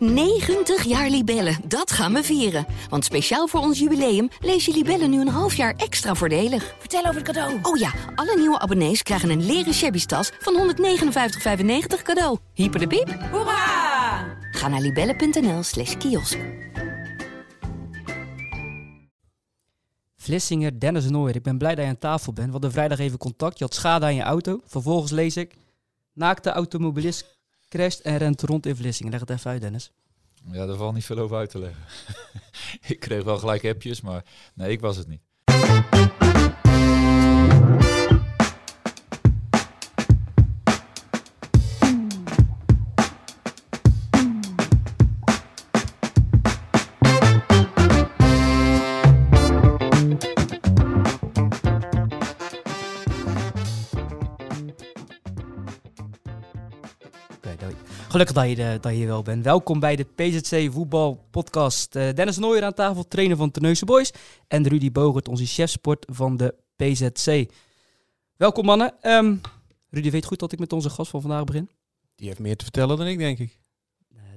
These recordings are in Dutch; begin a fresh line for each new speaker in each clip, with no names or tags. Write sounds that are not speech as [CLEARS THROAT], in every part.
90 jaar Libellen, dat gaan we vieren. Want speciaal voor ons jubileum lees je Libellen nu een half jaar extra voordelig.
Vertel over het cadeau.
Oh ja, alle nieuwe abonnees krijgen een leren shabby tas van 159,95 cadeau. Hyper de piep.
Hoera!
Ga naar libellen.nl slash kiosk.
Vlissinger, Dennis Nooyer. Ik ben blij dat je aan tafel bent. We hadden vrijdag even contact. Je had schade aan je auto. Vervolgens lees ik... Naakte automobilist crasht en rent rond in Vlissingen. Leg het even uit, Dennis.
Ja, daar valt niet veel over uit te leggen. [LAUGHS] ik kreeg wel gelijk appjes, maar nee, ik was het niet.
Gelukkig dat je, er- dat je hier wel bent. Welkom bij de PZC Voetbal Podcast. Eh, Dennis Nooyer aan tafel, trainer van Terneuzen Boys. En Rudy Bogert, onze chefsport van de PZC. Welkom mannen. Ehm, Rudy weet goed dat ik met onze gast van vandaag begin.
Die heeft meer te vertellen dan ik, denk ik.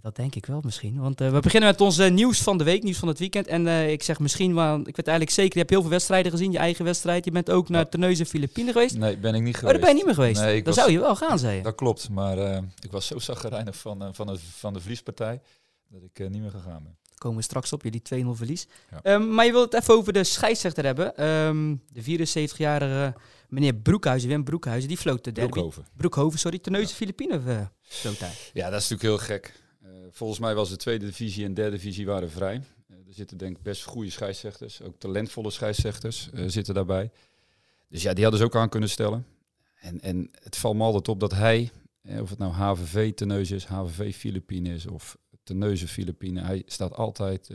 Dat denk ik wel misschien. Want eh, we beginnen met ons nieuws van de week, nieuws van het weekend. En eh, ik zeg misschien, want ik weet eigenlijk zeker, je hebt heel veel wedstrijden gezien, je eigen wedstrijd. Je bent ook naar Terneuzen Filipijnen geweest.
Nee, ben ik niet
Oh,
geweest.
daar ben je niet meer geweest.
Nee,
Dan
was-
zou je wel gaan, zei je.
Dat klopt, maar eh, ik was zo zaggerijnig van, van, de, van de verliespartij dat ik niet meer gegaan ben.
Komen we straks op, jullie 2-0 verlies.
Ja.
Ehm, maar je wilt het even over de scheidsrechter hebben. Ehm, de 74-jarige meneer Broekhuizen, Wim Broekhuizen, die floot de derby.
Broekhoven.
Broekhoven, sorry, Terneuzen Filipijnen floot hij.
Ja, dat is natuurlijk heel gek. Volgens mij was de tweede divisie en derde divisie waren vrij. Eh, er zitten denk ik best goede scheidsrechters, ook talentvolle scheidsrechters eh, zitten daarbij. Dus ja, die hadden ze ook aan kunnen stellen. En, en het valt me altijd op dat hij, eh, of het nou HVV Terneuzen is, HVV Filipijnen is of Terneuzen Filipijnen, hij staat altijd,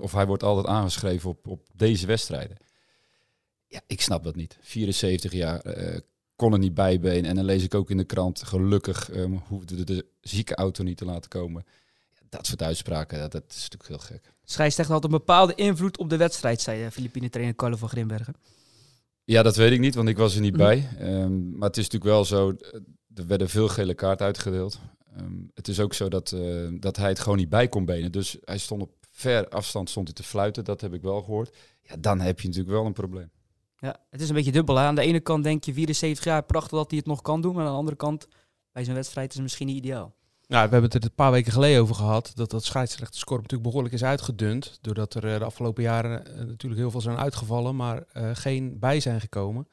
of hij wordt altijd aangeschreven op, op deze wedstrijden. Ja, ik snap dat niet. 74 jaar, kon er niet bijbeen. En dan lees ik ook in de krant, gelukkig ehm, hoefde de, de ziekenauto niet te laten komen. Dat soort uitspraken, dat, dat is natuurlijk heel gek.
Scheidsrechter had een bepaalde invloed op de wedstrijd, zei de Filipijnen trainer Carlo van Grimbergen.
Ja, dat weet ik niet, want ik was er niet
Mhm.
bij. Ehm, maar het is natuurlijk wel zo, eh, er werden veel gele kaarten uitgedeeld. Ehm, het is ook zo dat, eh, dat hij het gewoon niet bij kon benen. Dus hij stond op ver afstand stond hij te fluiten, dat heb ik wel gehoord. Ja, dan heb je natuurlijk wel een probleem.
Ja, het is een beetje dubbel. Hè? Aan de ene kant denk je 74 jaar, prachtig dat hij het nog kan doen. Maar aan de andere kant, bij zo'n wedstrijd is het misschien niet ideaal.
Nou, we hebben het er een paar weken geleden over gehad. Dat dat scheidsrechterskorps natuurlijk behoorlijk is uitgedund. Doordat er eh, de afgelopen jaren eh, natuurlijk heel veel zijn uitgevallen, maar eh, geen bij zijn gekomen.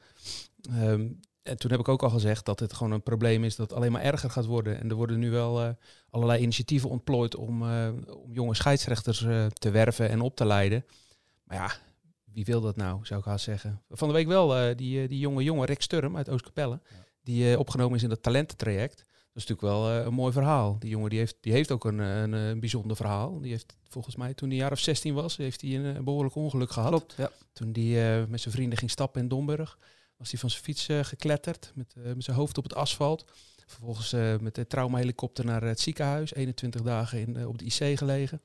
Ehm, en toen heb ik ook al gezegd dat het gewoon een probleem is dat alleen maar erger gaat worden. En er worden nu wel allerlei initiatieven ontplooid om, om jonge scheidsrechters te werven en op te leiden. Maar ja, wie wil dat nou, zou ik haast zeggen. Van de week wel eh, die, eh, die jonge jongen, Rick Sturm uit Oostkapelle. Die eh, opgenomen is in dat talententraject. Dat is natuurlijk wel een mooi verhaal. Die jongen die heeft, die heeft ook een, een, een bijzonder verhaal. Die heeft volgens mij toen hij jaar of 16 was, heeft hij een, eh, behoorlijk ongeluk gehad.
Klopt, ja.
Toen hij met zijn vrienden ging stappen in Domburg, was hij van zijn fiets gekletterd met, met zijn hoofd op het asfalt. Vervolgens met de traumahelikopter naar het ziekenhuis. 21 dagen in, op de IC gelegen.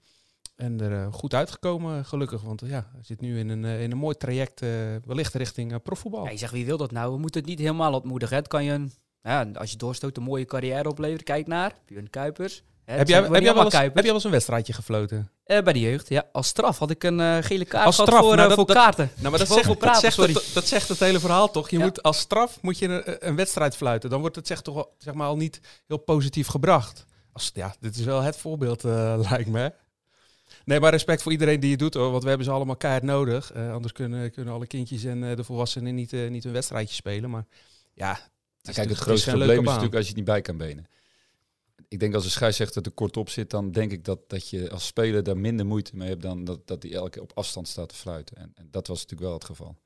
En er eh, goed uitgekomen, gelukkig. Want ja, hij zit nu in een, eh, in een mooi traject, eh, wellicht richting profvoetbal.
Ja, je zegt, wie wil dat nou? We moeten het niet helemaal ontmoedigen. Het kan je, een, ja, als je doorstoot, een mooie carrière opleveren. Kijk naar Björn Kuipers.
Heb, jij, heb, jij wel eens, heb jij wel eens een wedstrijdje gefloten?
Eh, bij de jeugd, ja. Als straf had ik een gele kaart
Als straf?
voor,
Nou, dat-
voor
dat-
kaarten.
Nou, maar dat zegt, dat,
praten,
zegt het, dat zegt het hele verhaal toch? Je
Ja.
moet als straf moet je een, een wedstrijd fluiten. Dan wordt het zeg, toch zeg maar, al niet heel positief gebracht. Als, ja, dit is wel het voorbeeld, [LAUGHS] lijkt me. Nee, maar respect voor iedereen die het doet hoor. Want we hebben ze allemaal keihard nodig. Eh, anders kunnen, kunnen alle kindjes en eh, de volwassenen niet, eh, niet een wedstrijdje spelen. Maar ja, het
Kijk, het
natuurlijk-
grootste probleem is natuurlijk als je het niet bij kan benen. Ik denk als een scheidsrechter er kort op zit, dan denk ik dat, dat je als speler daar minder moeite mee hebt dan dat, dat hij elke keer op afstand staat te fluiten. En, en dat was natuurlijk wel het geval.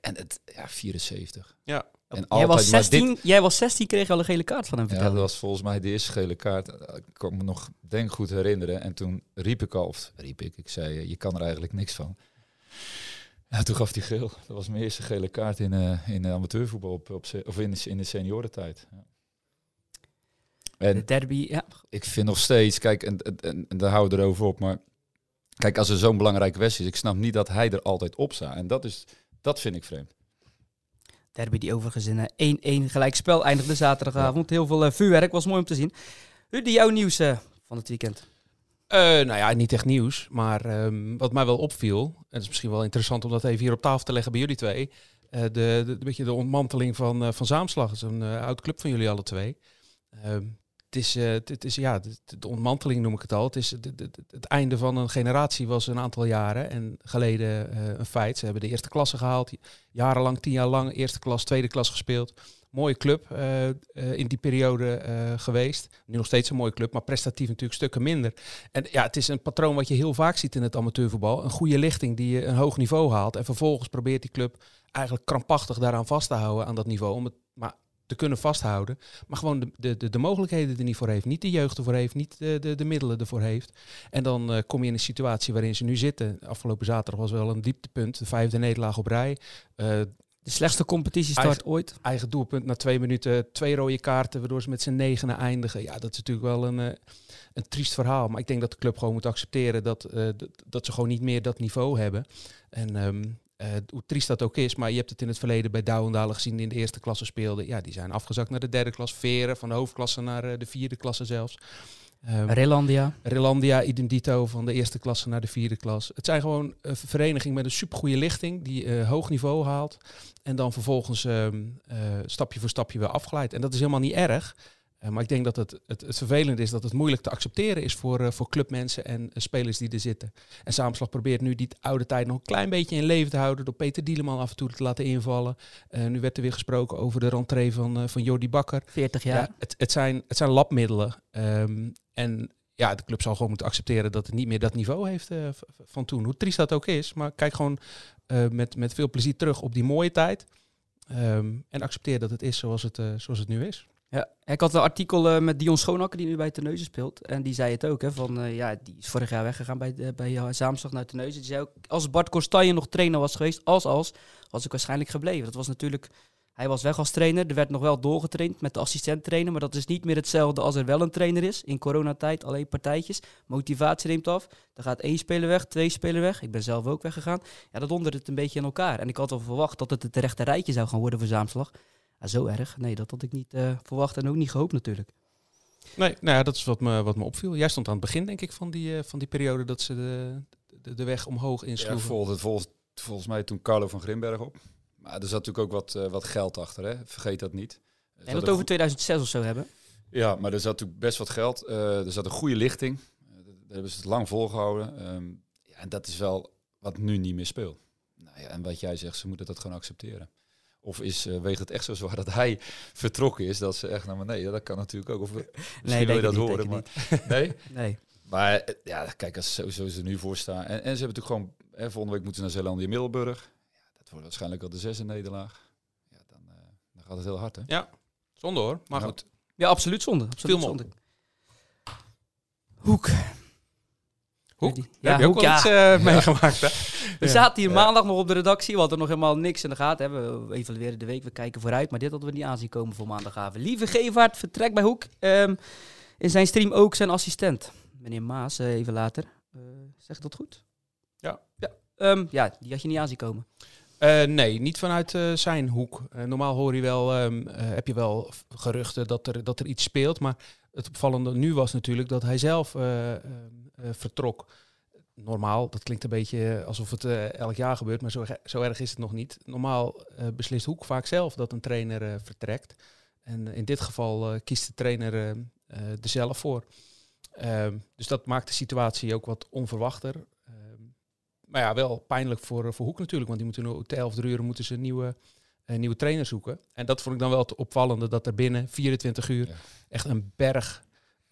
En het, ja, 74.
Ja.
En
Jij was,
maar
16,
dit-
jij was 16, kreeg je al een gele kaart van hem
Ja, dat was volgens mij de eerste gele kaart. Eh, Ik kan me nog denk goed herinneren. En toen riep ik al, of riep ik, ik zei, eh, je kan er eigenlijk niks van. Ja, toen gaf hij geel. Dat was mijn eerste gele kaart in, eh in amateurvoetbal, op, op, of in, de- in de seniorentijd. Ja. En
de derby, ja.
ik vind nog steeds, kijk, en, en, en, en daar houden we erover op, maar kijk, als er zo'n belangrijke wedstrijd is, ik snap niet dat hij er altijd op staat. En dat, is, dat vind ik vreemd.
Derby die overigens in eh, 1-1 gelijk spel eindigde zaterdagavond. Heel veel eh, vuurwerk, was mooi om te zien. Rudy, jouw nieuws eh, van het weekend.
Nou ja, niet echt nieuws. Maar um, wat mij wel opviel, en het is misschien wel interessant om dat even hier op tafel te leggen bij jullie twee. De, de, beetje de ontmanteling van, van Zaamslag. Dat is een oud club van jullie alle twee. Het is, het is ja, de, ontmanteling noem ik het al. Het, is het einde van een generatie was een aantal jaren en geleden een feit. Ze hebben de eerste klasse gehaald. Jarenlang, tien jaar lang, eerste klas, tweede klas gespeeld mooie club uh, in die periode geweest. Nu nog steeds een mooie club, maar prestatief natuurlijk stukken minder. En ja, het is een patroon wat je heel vaak ziet in het amateurvoetbal. Een goede lichting die je een hoog niveau haalt. En vervolgens probeert die club eigenlijk krampachtig daaraan vast te houden aan dat niveau. Om het maar te kunnen vasthouden. Maar gewoon de, de, de, mogelijkheden er niet voor heeft. Niet de jeugd ervoor heeft, niet de, de, de middelen ervoor heeft. En dan kom je in een situatie waarin ze nu zitten. Afgelopen zaterdag was wel een dieptepunt. De vijfde nederlaag op rij.
De slechtste competitiestart
eigen,
ooit.
Eigen doelpunt na twee minuten, twee rode kaarten, waardoor ze met z'n negenen eindigen. Ja, dat is natuurlijk wel een, uh, een triest verhaal. Maar ik denk dat de club gewoon moet accepteren dat, uh, dat ze gewoon niet meer dat niveau hebben. En um, uh, hoe triest dat ook is, maar je hebt het in het verleden bij Douwendalen gezien die in de eerste klasse speelden. Ja, die zijn afgezakt naar de derde klas. Veren van de hoofdklasse naar de vierde klasse zelfs.
Um, Relandia.
Relandia, idem dito, van de eerste klasse naar de vierde klas. Het zijn gewoon een vereniging met een supergoeie lichting die uh, hoog niveau haalt. En dan vervolgens um, uh, stapje voor stapje weer afglijdt. En dat is helemaal niet erg. Uh, maar ik denk dat het, het, het vervelend is dat het moeilijk te accepteren is voor, uh, voor clubmensen en uh, spelers die er zitten. En Samenslag probeert nu die oude tijd nog een klein beetje in leven te houden door Peter Dieleman af en toe te laten invallen. nu werd er weer gesproken over de rentree van, van Jordi Bakker.
40 jaar. Ja,
het, het, zijn, het zijn labmiddelen. Um, en ja, de club zal gewoon moeten accepteren dat het niet meer dat niveau heeft van toen. Hoe triest dat ook is. Maar kijk gewoon met, met veel plezier terug op die mooie tijd. Um, en accepteer dat het is zoals het, zoals het nu is.
Ja, ik had een artikel uh, met Dion Schoonakker die nu bij Terneuzen speelt. En die zei het ook, hè, van uh, ja, die is vorig jaar weggegaan bij, uh, bij uh, Zaamslag naar Terneuzen. Die zei ook, als Bart Kostanje nog trainer was geweest, als als, was ik waarschijnlijk gebleven. Dat was natuurlijk, hij was weg als trainer. Er werd nog wel doorgetraind met de assistent trainer. Maar dat is niet meer hetzelfde als er wel een trainer is. In coronatijd alleen partijtjes. Motivatie neemt af. Dan gaat één speler weg, twee spelers weg. Ik ben zelf ook weggegaan. Ja, dat donderde het een beetje in elkaar. En ik had al verwacht dat het het rechte rijtje zou gaan worden voor Zaamslag. Ja, zo erg. Nee, dat had ik niet uh, verwacht en ook niet gehoopt natuurlijk.
Nee, nou ja, dat is wat me, wat me opviel. Jij stond aan het begin, denk ik, van die, uh, van die periode dat ze de, de, de weg omhoog insloegen.
Ja, volgens, volgens, volgens mij toen Carlo van Grimberg op. Maar er zat natuurlijk ook wat, uh, wat geld achter, hè? vergeet dat niet.
En dat over 2006 of zo hebben?
Ja, maar er zat natuurlijk best wat geld. er zat een goede lichting. daar hebben ze het lang volgehouden. Um, ja, en dat is wel wat nu niet meer speelt. Nou ja, en wat jij zegt, ze moeten dat gewoon accepteren. Of is, uh, weegt het echt zo zwaar dat hij vertrokken is, dat ze echt naar beneden? Dat kan natuurlijk ook. Of
nee,
wil je dat
niet,
horen, maar nee. [LAUGHS]
nee.
Maar ja, kijk, als zo, zo ze er nu voor staan. En, en ze hebben natuurlijk gewoon. Hè, volgende week moeten ze naar Zeelandia Middelburg. Ja, dat wordt waarschijnlijk al de zesde nederlaag. Ja, dan, uh, dan gaat het heel hard, hè?
Ja, zonde hoor. Maar
ja.
goed.
Ja, absoluut zonde. Absoluut zonde. Hoek.
Hoek?
Ja,
Ja, heb je ook
Hoek,
wel
ja.
iets [LAUGHS] uh, meegemaakt, hè?
We zaten hier maandag nog op de redactie. We hadden nog helemaal niks in de gaten. Hè. We evalueren de week, we kijken vooruit. Maar dit hadden we niet aanzien komen voor maandagavond. Lieve Gevaert vertrekt bij Hoek. Ehm, in zijn stream ook zijn assistent. Meneer Maas, eh, even later. Eh, zeg ik dat goed?
Ja.
Ja, Ehm, ja, die had je niet aanzien komen.
Eh, nee, niet vanuit eh, zijn hoek. Eh, normaal hoor je wel, ehm, eh, heb je wel geruchten dat er, dat er iets speelt. Maar het opvallende nu was natuurlijk dat hij zelf eh, eh, vertrok. Normaal, dat klinkt een beetje alsof het eh, elk jaar gebeurt, maar zo, zo erg is het nog niet. Normaal eh, beslist Hoek vaak zelf dat een trainer eh, vertrekt. En in dit geval eh, kiest de trainer eh, eh, er zelf voor. Ehm, dus dat maakt de situatie ook wat onverwachter. Ehm, maar ja, wel pijnlijk voor, voor Hoek natuurlijk, want die moeten nu te 11 uur moeten ze een nieuwe, een nieuwe trainer zoeken. En dat vond ik dan wel het opvallende, dat er binnen 24 uur
Ja.
echt een berg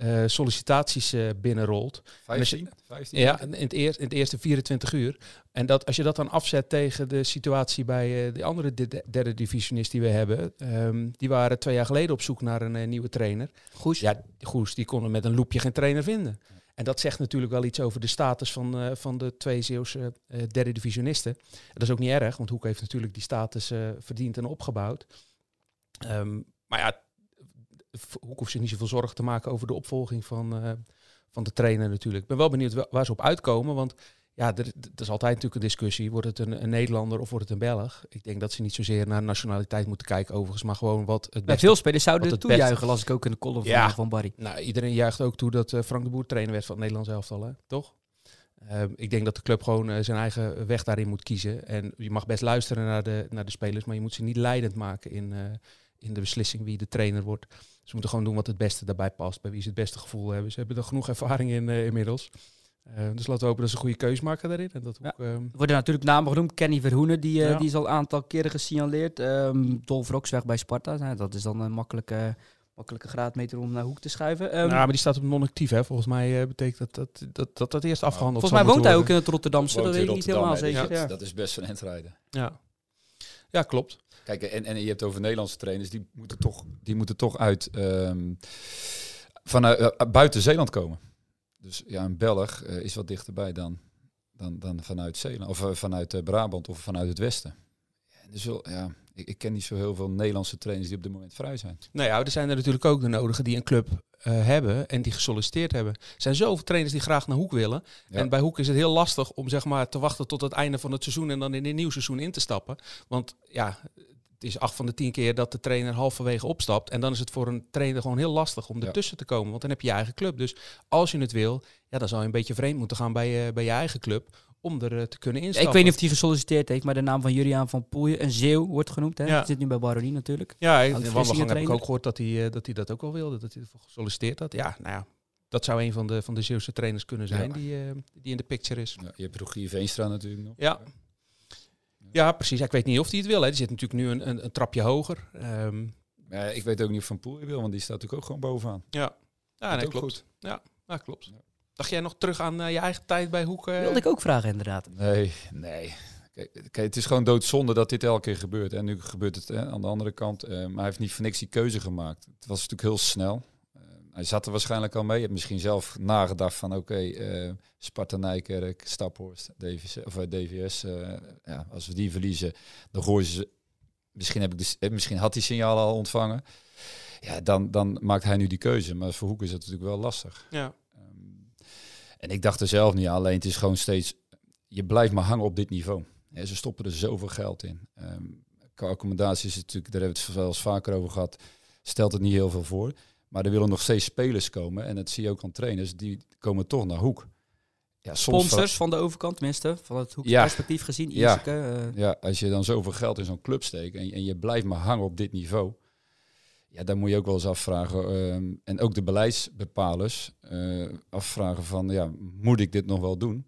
eh, sollicitaties eh, binnenrolt. En als je-
15? 15?
Ja, in het, eerst, in het eerste 24 uur. En dat, als je dat dan afzet tegen de situatie bij eh, de andere de- derde divisionist die we hebben. ehm, die waren twee jaar geleden op zoek naar een nieuwe trainer.
Goes.
Ja, Goes, die konden met een loepje geen trainer vinden. En dat zegt natuurlijk wel iets over de status van, van de twee Zeeuwse eh, derde divisionisten. En dat is ook niet erg, want Hoek heeft natuurlijk die status verdiend en opgebouwd. Ehm, maar ja, Hoek hoeft zich niet zoveel zorgen te maken over de opvolging van, eh, van de trainer natuurlijk. Ik ben wel benieuwd wa- waar ze op uitkomen, want ja, er, er is altijd natuurlijk een discussie. Wordt het een, een Nederlander of wordt het een Belg? Ik denk dat ze niet zozeer naar nationaliteit moeten kijken overigens, maar gewoon wat het
Bij
beste...
veel spelers zouden het toejuichen, las ik ook in de column van,
Ja.
van Barry.
Nou, iedereen juicht ook toe dat eh, Frank de Boer trainer werd van het Nederlands elftal, hè? toch? Ehm, ik denk dat de club gewoon eh, zijn eigen weg daarin moet kiezen. En je mag best luisteren naar de, naar de spelers, maar je moet ze niet leidend maken in, eh, in de beslissing wie de trainer wordt. Ze moeten gewoon doen wat het beste daarbij past, bij wie ze het beste gevoel hebben. Ze hebben er genoeg ervaring in eh, inmiddels. Eh, dus laten we hopen dat ze een goede keus maken daarin. En dat
Ja.
ook, ehm,
Er worden natuurlijk namen genoemd. Kenny Verhoenen, die, eh,
Ja.
die is al een aantal keren gesignaleerd. Ehm Dolf Rox weg bij Sparta. Nou, dat is dan een makkelijke, makkelijke graadmeter om naar hoek te schuiven. Ehm,
nou, maar die staat op non-actief, hè? Volgens mij eh, betekent dat dat, dat dat dat eerst afgehandeld
volgens mij woont hij ook in het Rotterdamse. Dat weet ik niet helemaal zeker. Ja.
Dat, is best een endrijden.
worden. Ja. Ja, klopt.
Kijk, en, en je hebt over Nederlandse trainers, die moeten toch, die moeten toch uit ehm, vanuit eh, buiten Zeeland komen. Dus ja, een Belg eh, is wat dichterbij dan, dan, dan vanuit Zeeland, of eh, vanuit Brabant of vanuit het Westen. Dus wel, ja, ik, ik ken niet zo heel veel Nederlandse trainers die op dit moment vrij zijn.
Nou ja, er zijn er natuurlijk ook de nodigen die een club eh, hebben en die gesolliciteerd hebben. Er zijn zoveel trainers die graag naar Hoek willen.
Ja.
En bij Hoek is het heel lastig om zeg maar te wachten tot het einde van het seizoen en dan in een nieuw seizoen in te stappen. Want ja, het is acht van de tien keer dat de trainer halverwege opstapt. En dan is het voor een trainer gewoon heel lastig om
Ja.
ertussen te komen. Want dan heb je je eigen club. Dus als je het wil, ja, dan zou je een beetje vreemd moeten gaan bij, je bij je eigen club. Om er eh, te kunnen instappen.
Ik weet niet of hij gesolliciteerd heeft, maar de naam van Juliaan van Poelje, een Zeeuw, wordt genoemd. Hè?
Ja.
Zit nu bij Baronie natuurlijk.
Ja, in de wandelgang heb ik ook gehoord dat hij, eh, dat hij dat ook wel wilde. Dat hij ervoor gesolliciteerd had. Ja, nou ja. Dat zou een van de, van de Zeeuwse trainers kunnen zijn
Ja.
die, eh, die in de picture is.
Ja, je hebt Rogier Veenstra natuurlijk nog.
Ja. Ja, precies. Ik weet niet of hij het wil. Hè. Die zit natuurlijk nu een, een, een trapje hoger. Ehm,
Ja, ik weet ook niet of Van Poel wil, want die staat natuurlijk ook gewoon bovenaan.
ja, ja
Dat
nee,
ook
klopt.
goed.
Ja, ja, klopt. Dacht jij nog terug aan eh, je eigen tijd bij Hoek? eh?
Wilde ik ook vragen inderdaad.
Nee, nee. Kijk, kijk, het is gewoon doodzonde dat dit elke keer gebeurt. En nu gebeurt het hè, aan de andere kant. eh, maar hij heeft niet voor niks die keuze gemaakt. Het was natuurlijk heel snel. Eh, hij zat er waarschijnlijk al mee. Hij heeft misschien zelf nagedacht van oké, eh, Sparta Nijkerk, Staphorst, DVS, of DVS. eh, ja, als we die verliezen, dan gooien ze... Misschien, heb ik dus, eh, misschien had hij signalen al ontvangen. Ja, dan, dan maakt hij nu die keuze. Maar voor Hoek is het natuurlijk wel lastig.
Ja.
En ik dacht er zelf niet alleen het is gewoon steeds, je blijft maar hangen op dit niveau. Ja, ze stoppen er zoveel geld in. Ehm qua accommodatie is het natuurlijk, daar hebben we het wel eens vaker over gehad, stelt het niet heel veel voor. Maar er willen nog steeds spelers komen en dat zie je ook aan trainers, die komen toch naar Hoek. Ja, soms
Sponsors van de overkant, tenminste, van het hoekse
Ja.
perspectief gezien.
Ja.
Eh,
Ja, als je dan zoveel geld in zo'n club steekt en, en je blijft maar hangen op dit niveau. Ja, dan moet je ook wel eens afvragen. ehm, en ook de beleidsbepalers eh, afvragen van, ja, moet ik dit nog wel doen?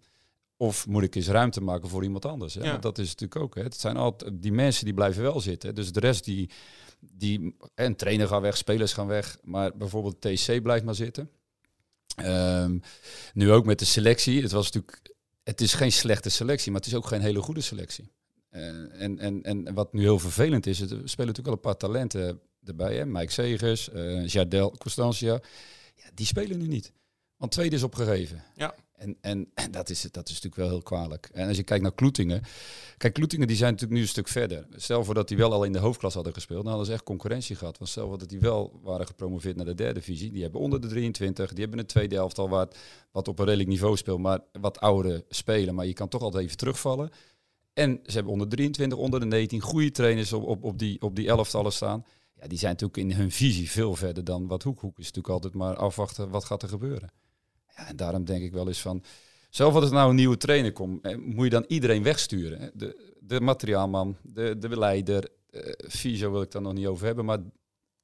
Of moet ik eens ruimte maken voor iemand anders? Hè?
Ja.
Want dat is natuurlijk ook. Hè? Het zijn altijd die mensen die blijven wel zitten. Dus de rest die, die en trainer gaan weg, spelers gaan weg, maar bijvoorbeeld TC blijft maar zitten. Ehm, nu ook met de selectie. Het was natuurlijk, het is geen slechte selectie, maar het is ook geen hele goede selectie. Eh, en, en, en wat nu heel vervelend is, het, er spelen natuurlijk wel een paar talenten erbij. Hè? Mike Segers, eh Jardel, Constantia. Ja, die spelen nu niet. Want tweede is opgegeven.
Ja.
En, en, en [CLEARS THROAT] dat, is, dat is natuurlijk wel heel kwalijk. En als je kijkt naar Kloetingen. Kijk, Kloetingen die zijn natuurlijk nu een stuk verder. Stel voor dat die wel al in de hoofdklas hadden gespeeld. Dan hadden ze echt concurrentie gehad. Want stel voor dat die wel waren gepromoveerd naar de derde divisie. Die hebben onder de 23. Die hebben een tweede elftal wat, wat op een redelijk niveau speelt. Maar wat oudere spelen. Maar je kan toch altijd even terugvallen. En ze hebben onder 23, onder de 19 goede trainers op, op, op, die, op die elftallen staan. Ja, die zijn natuurlijk in hun visie veel verder dan wat Hoek. Hoek is natuurlijk altijd maar afwachten wat gaat er gebeuren. Ja, en daarom denk ik wel eens van... Zelf als er nou een nieuwe trainer komt, moet je dan iedereen wegsturen. Hè? De, de materiaalman, de, de leider, Fysio wil ik daar nog niet over hebben. Maar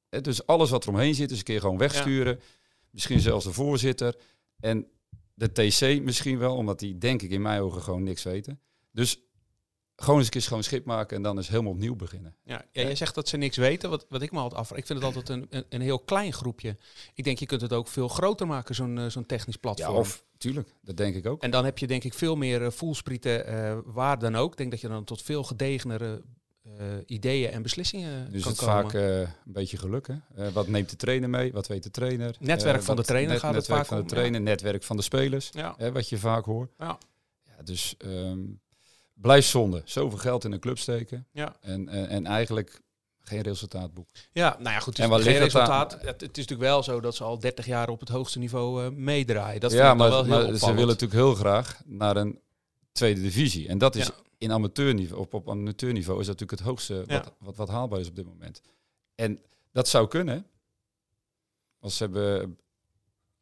eh, dus alles wat er omheen zit, is een keer gewoon wegsturen. Misschien zelfs de voorzitter. En de TC misschien wel, omdat die denk ik in mijn ogen gewoon niks weten. Dus gewoon eens een keer schoon schip maken en dan eens helemaal opnieuw beginnen.
Ja, ja, jij zegt dat ze niks weten. Wat, wat ik me altijd afvraag. Ik vind het altijd een, een, een heel klein groepje. Ik denk, je kunt het ook veel groter maken, zo'n eh, zo'n technisch platform.
Ja, of, tuurlijk, dat denk ik ook.
En dan heb je denk ik veel meer uh, voelsprieten eh, waar dan ook. Ik denk dat je dan tot veel gedegenere ideeën en beslissingen
Dus
kan
het
komen.
vaak een beetje geluk. Hè? Wat neemt de trainer mee? Wat weet de trainer?
Netwerk van de trainer
net,
gaat het
netwerk
vaak
van
om,
de trainer,
ja.
netwerk van de spelers.
Ja.
Wat je vaak hoort.
Ja.
ja dus um, blijf zonde. Zoveel geld in een club steken.
Ja.
En, en, en eigenlijk geen resultaat boeken.
Ja, nou ja, goed. Het
En
is geen
het
resultaat. Het, het is natuurlijk wel zo dat ze al 30 jaar op het hoogste niveau eh, meedraaien. Dat
ja, maar,
wel heel
maar ze willen natuurlijk heel graag naar een tweede divisie. En dat is
Ja.
in amateurniveau, op, op amateurniveau is dat natuurlijk het hoogste
Ja.
wat, wat, wat haalbaar is op dit moment. En dat zou kunnen. Want ze hebben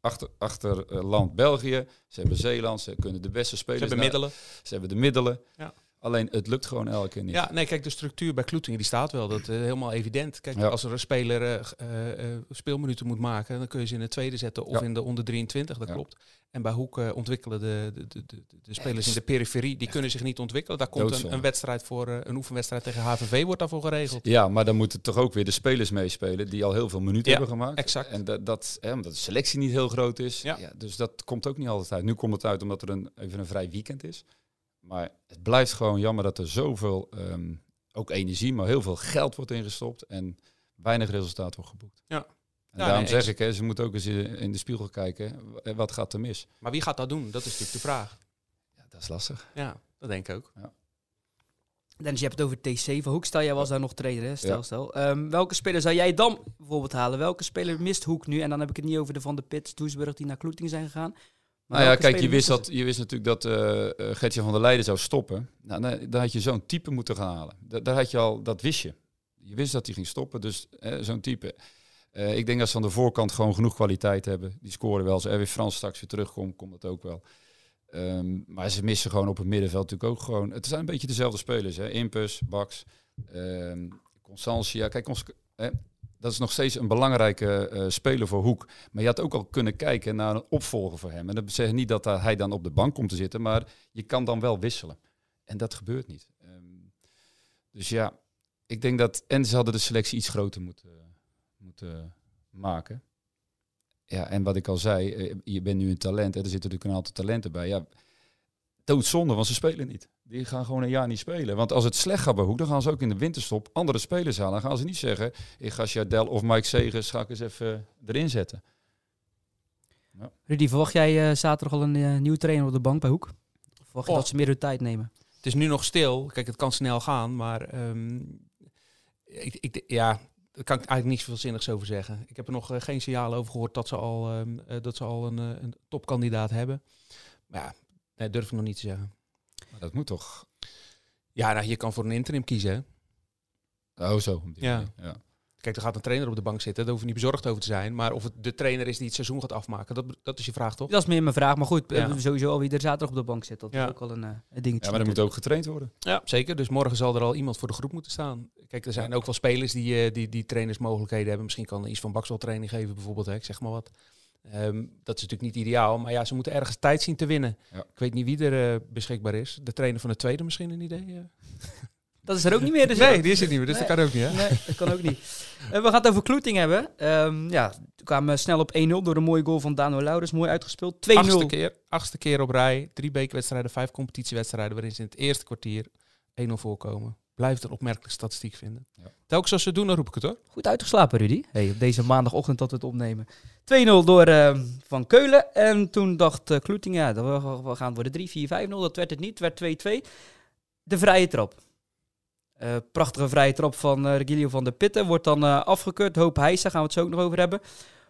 achter, achter eh, land België, ze hebben Zeeland, ze kunnen de beste
Ze
spelers.
hebben
naar-
middelen.
Ze hebben de middelen.
Ja.
Alleen het lukt gewoon elke keer niet.
Ja, nee, kijk, de structuur bij Kloetingen die staat wel. Dat is helemaal evident. Kijk,
Ja.
als er een speler eh, eh, eh, speelminuten moet maken, dan kun je ze in de tweede zetten of
Ja.
in de onder 23, dat
Ja.
klopt. En bij Hoek eh, ontwikkelen de, de, de, de, spelers in de periferie, die kunnen zich niet ontwikkelen. Daar komt een, een wedstrijd voor, eh, een oefenwedstrijd tegen HVV wordt daarvoor geregeld.
Ja, maar dan moeten toch ook weer de spelers meespelen die al heel veel minuten hebben gemaakt.
exact.
En dat, dat, hè, omdat de selectie niet heel groot is.
Ja.
dus dat komt ook niet altijd uit. Nu komt het uit omdat er een, even een vrij weekend is. Maar het blijft gewoon jammer dat er zoveel, ehm, ook energie, maar heel veel geld wordt ingestopt en weinig resultaat wordt geboekt.
Ja.
En
Ja,
daarom
nee,
zeg ik, hè, ze moeten ook eens in de spiegel kijken. w- Wat gaat er mis?
Maar wie gaat dat doen? Dat is natuurlijk de vraag.
Ja, dat is lastig.
Ja, dat denk ik ook.
Dennis, je hebt het over T7. Hoek, stel jij was daar nog trainer, hè? Stel,
Ja.
stel. Ehm, welke speler zou jij dan bijvoorbeeld halen? Welke speler mist Hoek nu? En dan heb ik het niet over de Van de Pits, Doesburg die naar Kloeting zijn gegaan.
Nou ja, kijk, je wist, dat, je wist natuurlijk dat eh eh, Gertje van der Leijden zou stoppen. Nou, dan, dan had je zo'n type moeten gaan halen. Da- daar had je al, dat wist je. Je wist dat hij ging stoppen, dus eh, zo'n type. Eh, ik denk dat ze aan de voorkant gewoon genoeg kwaliteit hebben. Die scoren wel. Als Erwin Frans straks weer terugkomt, komt dat ook wel. Ehm, maar ze missen gewoon op het middenveld natuurlijk ook gewoon... Het zijn een beetje dezelfde spelers, hè. Impus, Bax, ehm Constantia. Kijk, ons, dat is nog steeds een belangrijke eh, speler voor Hoek. Maar je had ook al kunnen kijken naar een opvolger voor hem. En dat zegt niet dat hij dan op de bank komt te zitten, maar je kan dan wel wisselen. En dat gebeurt niet. Ehm, dus ja, ik denk dat... En ze hadden de selectie iets groter moeten, moeten maken. Ja, en wat ik al zei, eh, je bent nu een talent. Hè, er zitten natuurlijk een aantal talenten bij. Ja, doodzonde, want ze spelen niet. Die gaan gewoon een jaar niet spelen. Want als het slecht gaat bij Hoek, dan gaan ze ook in de winterstop andere spelers halen. Dan gaan ze niet zeggen, ik ga Jardel of Mike Segers ga ik eens even erin zetten.
Rudy, verwacht jij eh, zaterdag al een eh, nieuwe trainer op de bank bij Hoek? Of verwacht je
Oh.
dat ze meer hun tijd nemen?
Het is nu nog stil. Kijk, het kan snel gaan, maar ehm, ik, ik, ja, daar kan ik eigenlijk niet zoveel zinnigs over zeggen. Ik heb er nog eh, geen signalen over gehoord dat ze al, ehm, eh, dat ze al een, een topkandidaat hebben. Maar ja, nee, durf ik nog niet te zeggen.
Maar dat moet toch...
Ja, nou, je kan voor een interim kiezen. Hè?
Oh, zo.
Ja.
ja.
Kijk, er gaat een trainer op de bank zitten. Daar hoef je niet bezorgd over te zijn. Maar of het de trainer is die het seizoen gaat afmaken, dat, dat is je vraag toch?
Dat is meer mijn vraag. Maar goed,
Ja.
sowieso al wie er zaterdag op de bank zit. Dat
Ja.
is ook al een, eh, een dingetje.
Ja, maar er moet ook getraind worden.
Ja, zeker. Dus morgen zal er al iemand voor de groep moeten staan. Kijk, er zijn ook wel spelers die, eh, die, die trainersmogelijkheden hebben. Misschien kan iets van Baks wel training geven, bijvoorbeeld. Hè, ik zeg maar wat. Ehm, dat is natuurlijk niet ideaal. Maar ja, ze moeten ergens tijd zien te winnen.
Ja.
Ik weet niet wie er eh, beschikbaar is. De trainer van de tweede misschien een idee? eh? [LAUGHS]
Dat is er ook niet meer. Dus
nee, die is het niet meer. Dus
Nee.
dat kan ook niet, hè?
Nee, dat kan ook niet. [LAUGHS] Eh, we gaan het over Kloeting hebben. Ehm, ja, we kwamen snel op 1-0 door een mooie goal van Dano Laurens. Mooi uitgespeeld. 2-0.
Achtste keer, achtste keer op rij. Drie bekerwedstrijden, vijf competitiewedstrijden... waarin ze in het eerste kwartier 1-0 voorkomen. Blijft een opmerkelijke statistiek vinden.
Ja.
Telkens als ze het doen, dan roep ik het hoor.
Goed uitgeslapen, Rudy. Hey, op deze maandagochtend dat we het opnemen. 2-0 door ehm, Van Keulen. En toen dacht uh, Kloeting, ja, dat we, we gaan worden 3, 4, 5-0. Dat werd het niet. Het werd 2-2. De vrije trap. Uh, prachtige vrije trap van uh, Regilio van der Pitten. Wordt dan afgekeurd. Hoop Heijsa, gaan we het zo ook nog over hebben.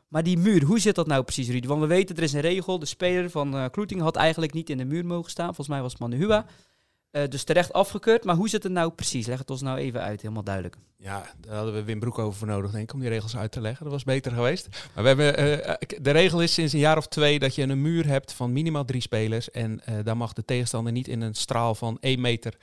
Maar die muur, hoe zit dat nou precies, Rudy? Want we weten, er is een regel. De speler van Kloeting had eigenlijk niet in de muur mogen staan. Volgens mij was het Manuhua. Uh, dus terecht afgekeurd. Maar hoe zit het nou precies? Leg het ons nou even uit, helemaal duidelijk.
Ja, daar hadden we Wim Broek over voor nodig, denk ik, om die regels uit te leggen. Dat was beter geweest. Maar we hebben, uh, de regel is sinds een jaar of twee dat je een muur hebt van minimaal drie spelers. En daar mag de tegenstander niet in een straal van één meter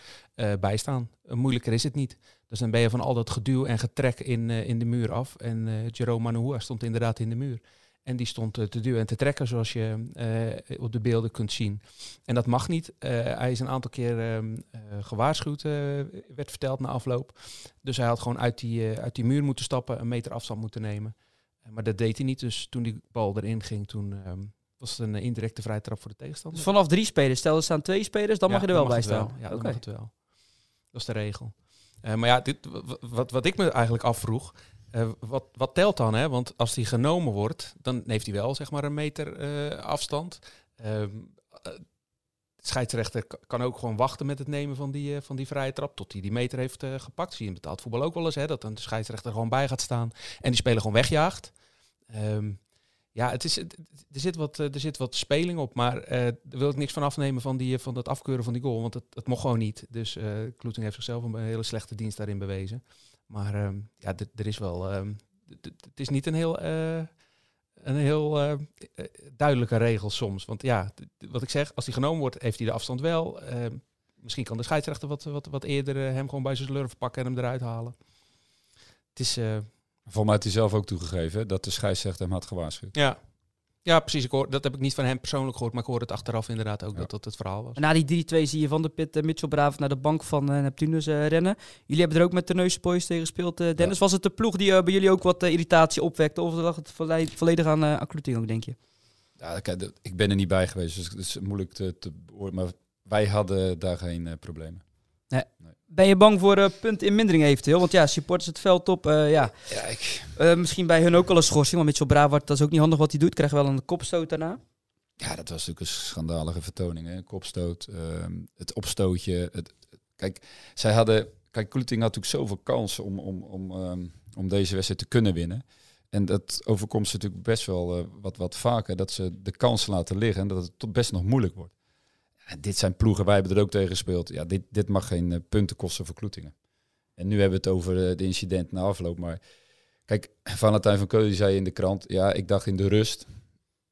bij staan. moeilijker is het niet. Dus dan ben je van al dat geduw en getrek in, in de muur af. En Jerome Manoua stond inderdaad in de muur. En die stond uh, te duwen en te trekken, zoals je uh, op de beelden kunt zien. En dat mag niet. Uh, hij is een aantal keer uh, gewaarschuwd, werd verteld na afloop. Dus hij had gewoon uit die, uit die muur moeten stappen, een meter afstand moeten nemen. Maar dat deed hij niet. Dus toen die bal erin ging, toen um, was het een indirecte vrije trap voor de tegenstander.
Dus vanaf drie spelers, stel er staan twee spelers, dan
ja,
mag je er wel
bij
staan.
Ja, dat okay. mag het wel. Dat is de regel. Maar ja, dit, wat, wat ik me eigenlijk afvroeg, uh, wat, wat telt dan? Hè? Want als die genomen wordt, dan heeft hij wel zeg maar een meter uh, afstand. Uh, scheidsrechter kan ook gewoon wachten met het nemen van die, van die vrije trap tot hij die meter heeft gepakt. Zie je in betaald voetbal ook wel eens, hè? dat de scheidsrechter gewoon bij gaat staan en die speler gewoon wegjaagt. Um, Ja, het is, er, zit wat, eh, er zit wat speling op, maar eh daar wil ik niks van afnemen van, die, van dat afkeuren van die goal. Want het, het mocht gewoon niet. Dus eh Kloeting heeft zichzelf een hele slechte dienst daarin bewezen. Maar ehm, ja, er is wel... ehm, het is niet een heel, eh, een heel eh, eh, duidelijke regel soms. Want ja, wat ik zeg, als die genomen wordt, heeft hij de afstand wel. Ehm, misschien kan de scheidsrechter wat, wat, wat eerder hem gewoon bij zijn slurf pakken en hem eruit halen. Het is...
Volgens mij had hij zelf ook toegegeven hè, dat de scheidsrechter hem had gewaarschuwd.
ja. Ja, precies. Ik hoor, dat heb ik niet van hem persoonlijk gehoord, maar ik hoor het achteraf inderdaad ook
Ja.
dat dat het verhaal was.
Na die 3-2 zie je Van der Pit, uh, Mitchell Braaf naar de bank van uh, Neptunus uh, rennen. Jullie hebben er ook met de Neusboys tegen gespeeld. Uh, Dennis, ja. was het de ploeg die uh, bij jullie ook wat uh, irritatie opwekte? Of lag het volledig aan uh, ook, denk je?
Ja, kijk, ik ben er niet bij geweest, dus het is moeilijk te, te Maar wij hadden daar geen uh, problemen.
Nee. Nee. Ben je bang voor uh, punten in mindering eventueel? Want ja, supporters het veld op. Uh, ja.
ja ik...
uh, misschien bij hun ook al een schorsing. Want Mitchell Bravard, dat is ook niet handig wat hij doet. Krijgt wel een kopstoot daarna.
Ja, dat was natuurlijk een schandalige vertoning. Hè? Kopstoot, het opstootje. Het, kijk, zij hadden... Kijk, Kloeting had natuurlijk zoveel kansen om, om, om, um, om deze wedstrijd te kunnen winnen. En dat overkomt ze natuurlijk best wel wat, wat vaker. Dat ze de kansen laten liggen en dat het tot best nog moeilijk wordt. Dit zijn ploegen, wij hebben er ook tegen gespeeld. Ja, dit, dit mag geen uh, punten kosten voor Kloetingen. En nu hebben we het over uh, de incident na afloop. Maar kijk, [CLEARS THROAT] Valentijn van Keulen zei in de krant... Ja, ik dacht in de rust,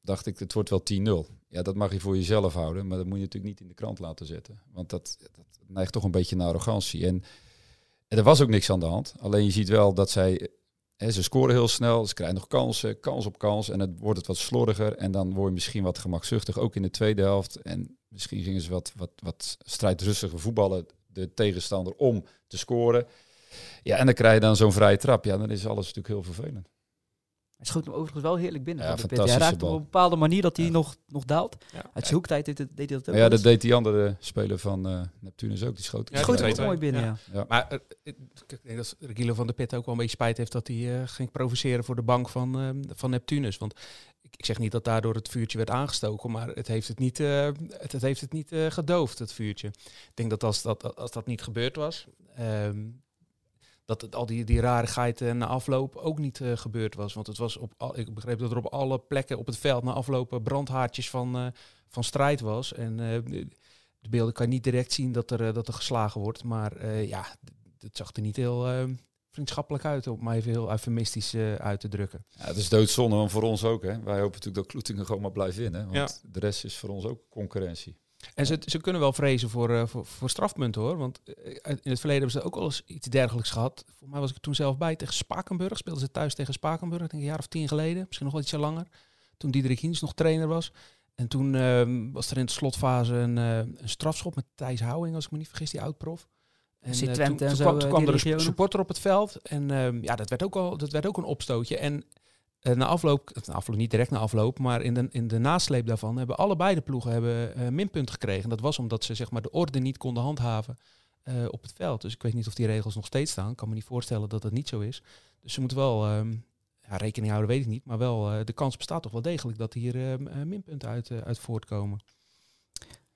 dacht ik, het wordt wel 10-0. Ja, dat mag je voor jezelf houden. Maar dat moet je natuurlijk niet in de krant laten zetten. Want dat, dat neigt toch een beetje naar arrogantie. En, er was ook niks aan de hand. Alleen je ziet wel dat zij... Ze scoren heel snel, ze krijgen nog kansen, kans op kans. En het wordt het wat slordiger. En dan word je misschien wat gemakzuchtig, ook in de tweede helft. En misschien gingen ze wat, wat, wat strijdrustiger voetballen, de tegenstander, om te scoren. Ja, en dan krijg je dan zo'n vrije trap. Ja, dan is alles natuurlijk heel vervelend.
Hij schoot hem overigens wel heerlijk binnen.
Ja,
de pit. Hij raakt op een bepaalde manier dat hij ja. nog, nog daalt. Ja. Uit zijn hoektijd deed, deed hij dat ook.
Ja, dat deed die andere speler van uh, Neptunus ook. Die schoot,
ja, schoot hem mooi binnen, ja.
ja. Maar uh, ik denk dat Regilo van der Pit ook wel een beetje spijt heeft dat hij uh, ging provoceren voor de bank van, uh, van Neptunus. Want ik, zeg niet dat daardoor het vuurtje werd aangestoken, maar het heeft het niet, uh, het, heeft het niet uh, gedoofd, het vuurtje. Ik denk dat als dat, als dat niet gebeurd was, um, dat het, al die, die rarigheid na afloop ook niet gebeurd was. Want het was op al, ik begreep dat er op alle plekken op het veld na afloop brandhaartjes van, van strijd was. En de beelden kan je niet direct zien dat er, dat er geslagen wordt. Maar ja, het zag er niet heel vriendschappelijk uit, om maar even heel eufemistisch uit te drukken.
Ja, het is doodzonde, want voor ons ook. Hè. Wij hopen natuurlijk dat Kloetingen gewoon maar blijft winnen. Want ja. de rest is voor ons ook concurrentie.
En ze, ze kunnen wel vrezen voor, uh, voor, voor strafpunten hoor. Want uh, in het verleden hebben ze ook al eens iets dergelijks gehad. Voor mij was ik toen zelf bij tegen Spakenburg. Speelden ze thuis tegen Spakenburg, denk ik een jaar of tien geleden. Misschien nog wel ietsje langer. Toen Diederik Hiens nog trainer was. En toen uh, was er in de slotfase een, uh, een strafschop met Thijs Houwing, als ik me niet vergis, die oud-prof.
En, uh, toen,
toen,
zo,
kwam, toen kwam er een supporter op het veld. En uh, ja, dat werd, ook al, dat werd ook een opstootje. En uh, na afloop, na afloop, niet direct na afloop, maar in de, in de nasleep daarvan hebben allebei de ploegen hebben, uh, minpunt gekregen. Dat was omdat ze zeg maar, de orde niet konden handhaven uh, op het veld. Dus ik weet niet of die regels nog steeds staan. Ik kan me niet voorstellen dat dat niet zo is. Dus ze moeten wel um, ja, rekening houden, weet ik niet. Maar wel, uh, de kans bestaat toch wel degelijk dat hier uh, minpunten uit, uit voortkomen.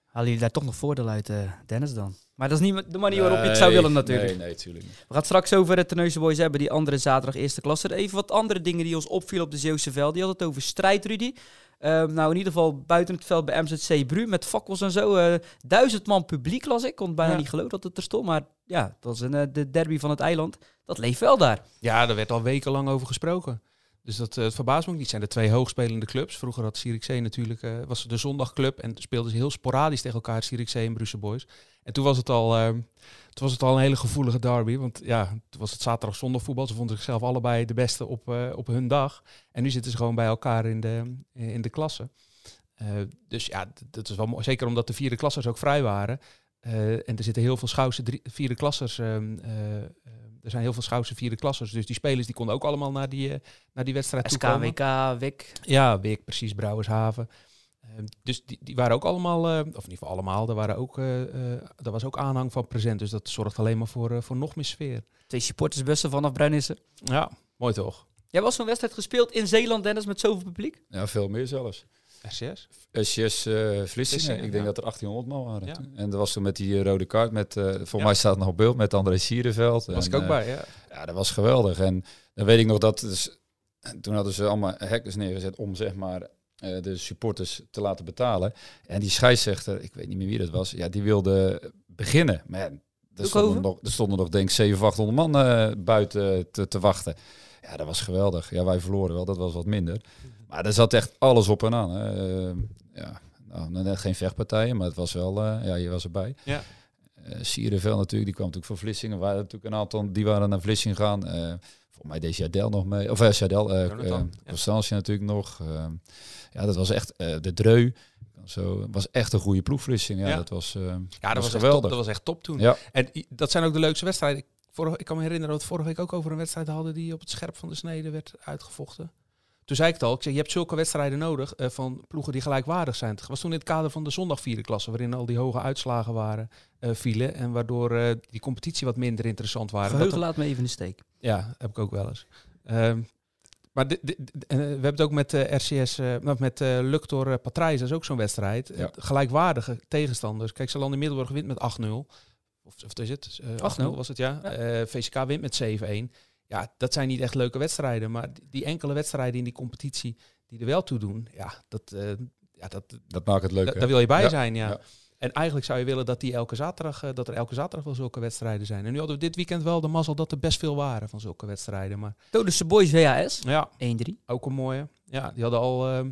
Halen jullie daar toch nog voordeel uit, uh, Dennis, dan? Maar dat is niet de manier waarop je het zou willen natuurlijk.
Nee, nee, natuurlijk niet.
We gaan het straks over het Terneuzen Boys hebben, die andere zaterdag eerste klasse. Even wat andere dingen die ons opvielen op de Zeeuwse veld. Die had het over strijd, Rudy. Um, nou, in ieder geval buiten het veld bij MZC Bru met fakkels en zo. Uh, duizend man publiek las ik. kon bijna ja. niet geloven dat het er stond. Maar ja, dat was een, uh, de derby van het eiland. Dat leeft wel daar.
Ja, daar werd al wekenlang over gesproken. Dus dat uh, het verbaast me ook niet. zijn de twee hoogspelende clubs. Vroeger had Zierikzee natuurlijk, uh, was de zondagclub. En speelden ze heel sporadisch tegen elkaar, Zierikzee en Brussel Boys. En toen was het al, uh, toen was het al een hele gevoelige derby. Want ja, toen was het zaterdag zondag voetbal. Ze vonden zichzelf allebei de beste op, uh, op hun dag. En nu zitten ze gewoon bij elkaar in de, in de klasse. Dus ja, dat is wel mooi. Zeker omdat de vierde klassers ook vrij waren. en er zitten heel veel Schouwse drie, vierde klassers er zijn heel veel Schoutse vierde klassers. Dus die spelers die konden ook allemaal naar die, uh, naar die wedstrijd
SKWK,
toekomen.
WIC.
Ja, WIC, precies, Brouwershaven. Uh, dus die, die waren ook allemaal, uh, of in ieder geval allemaal, er, waren ook, er was ook aanhang van present. Dus dat zorgt alleen maar voor, voor nog meer sfeer.
Twee supportersbussen vanaf Bruinissen.
Ja, mooi toch?
Jij was zo'n wedstrijd gespeeld in Zeeland, Dennis, met zoveel publiek?
Ja, veel meer zelfs.
SCS?
SCS uh, Vlissingen. Ik denk ja. dat er 1800 man waren. Ja. En dat was toen met die uh, rode kaart. Met, uh, volgens ja. mij staat het nog op beeld met André Sierenveld.
Was ik ook bij, ja.
Ja, dat was geweldig. En dan weet ik nog dat... Dus, En toen hadden ze allemaal hekkers neergezet om zeg maar eh, de supporters te laten betalen. En die scheidsrechter, ik weet niet meer wie dat was, ja, die wilde beginnen. Maar ja, er stonden, nog, er stonden nog denk ik 700, 800 man eh, buiten te, te wachten. Ja, dat was geweldig. Ja, wij verloren wel, dat was wat minder. Maar er zat echt alles op en aan. Hè. Eh, ja, nou, net geen vechtpartijen, maar het was wel, eh, ja, je was erbij.
Ja.
Eh Sierenvel natuurlijk, die kwam natuurlijk van Vlissingen. Waren natuurlijk een aantal, die waren naar Vlissingen gegaan. Eh volgens mij deed Jadel nog mee. Of uh, Jadel,
ja.
Constantia natuurlijk nog. Ja, dat was echt, de Dreu. Zo, was echt een goede ploeg Vlissingen. Ja,
Ja.
dat was, eh,
Ja,
dat
was, echt top,
geweldig.
dat was echt top toen.
Ja.
En dat zijn ook de leukste wedstrijden. Ik, vorige, ik kan me herinneren dat we vorige week ook over een wedstrijd hadden die op het scherp van de snede werd uitgevochten. Toen zei ik het al, ik zei, je hebt zulke wedstrijden nodig eh, van ploegen die gelijkwaardig zijn. Het was toen in het kader van de zondag vierde klasse, waarin al die hoge uitslagen waren, eh, vielen. En waardoor eh, die competitie wat minder interessant waren.
Geheugen
Dat-
laat me even in de steek.
ja, heb ik ook wel eens. Ehm, maar dit, dit- dit- we hebben het ook met RCS, met eh Luctor uh, Patrijs, dat is ook zo'n wedstrijd.
Ja.
Gelijkwaardige tegenstanders. Kijk, Salon in Middelburg wint met 8-0. Of, of is het? Eh, 8-0 was het, ja.
Ja.
Eh, VCK wint met 7-1. Ja, dat zijn niet echt leuke wedstrijden. Maar die, enkele wedstrijden in die competitie die er wel toe doen, ja, dat, eh, ja, dat,
Dat maakt het leuk.
da- daar wil je bij
Ja,
zijn, ja.
ja.
En eigenlijk zou je willen dat, die elke zaterdag, eh, dat er elke zaterdag wel zulke wedstrijden zijn. En nu hadden we dit weekend wel de mazzel dat er best veel waren van zulke wedstrijden. Maar
Todense Boys WHS, 1-3.
ja, ook een mooie. Ja, die hadden al ehm,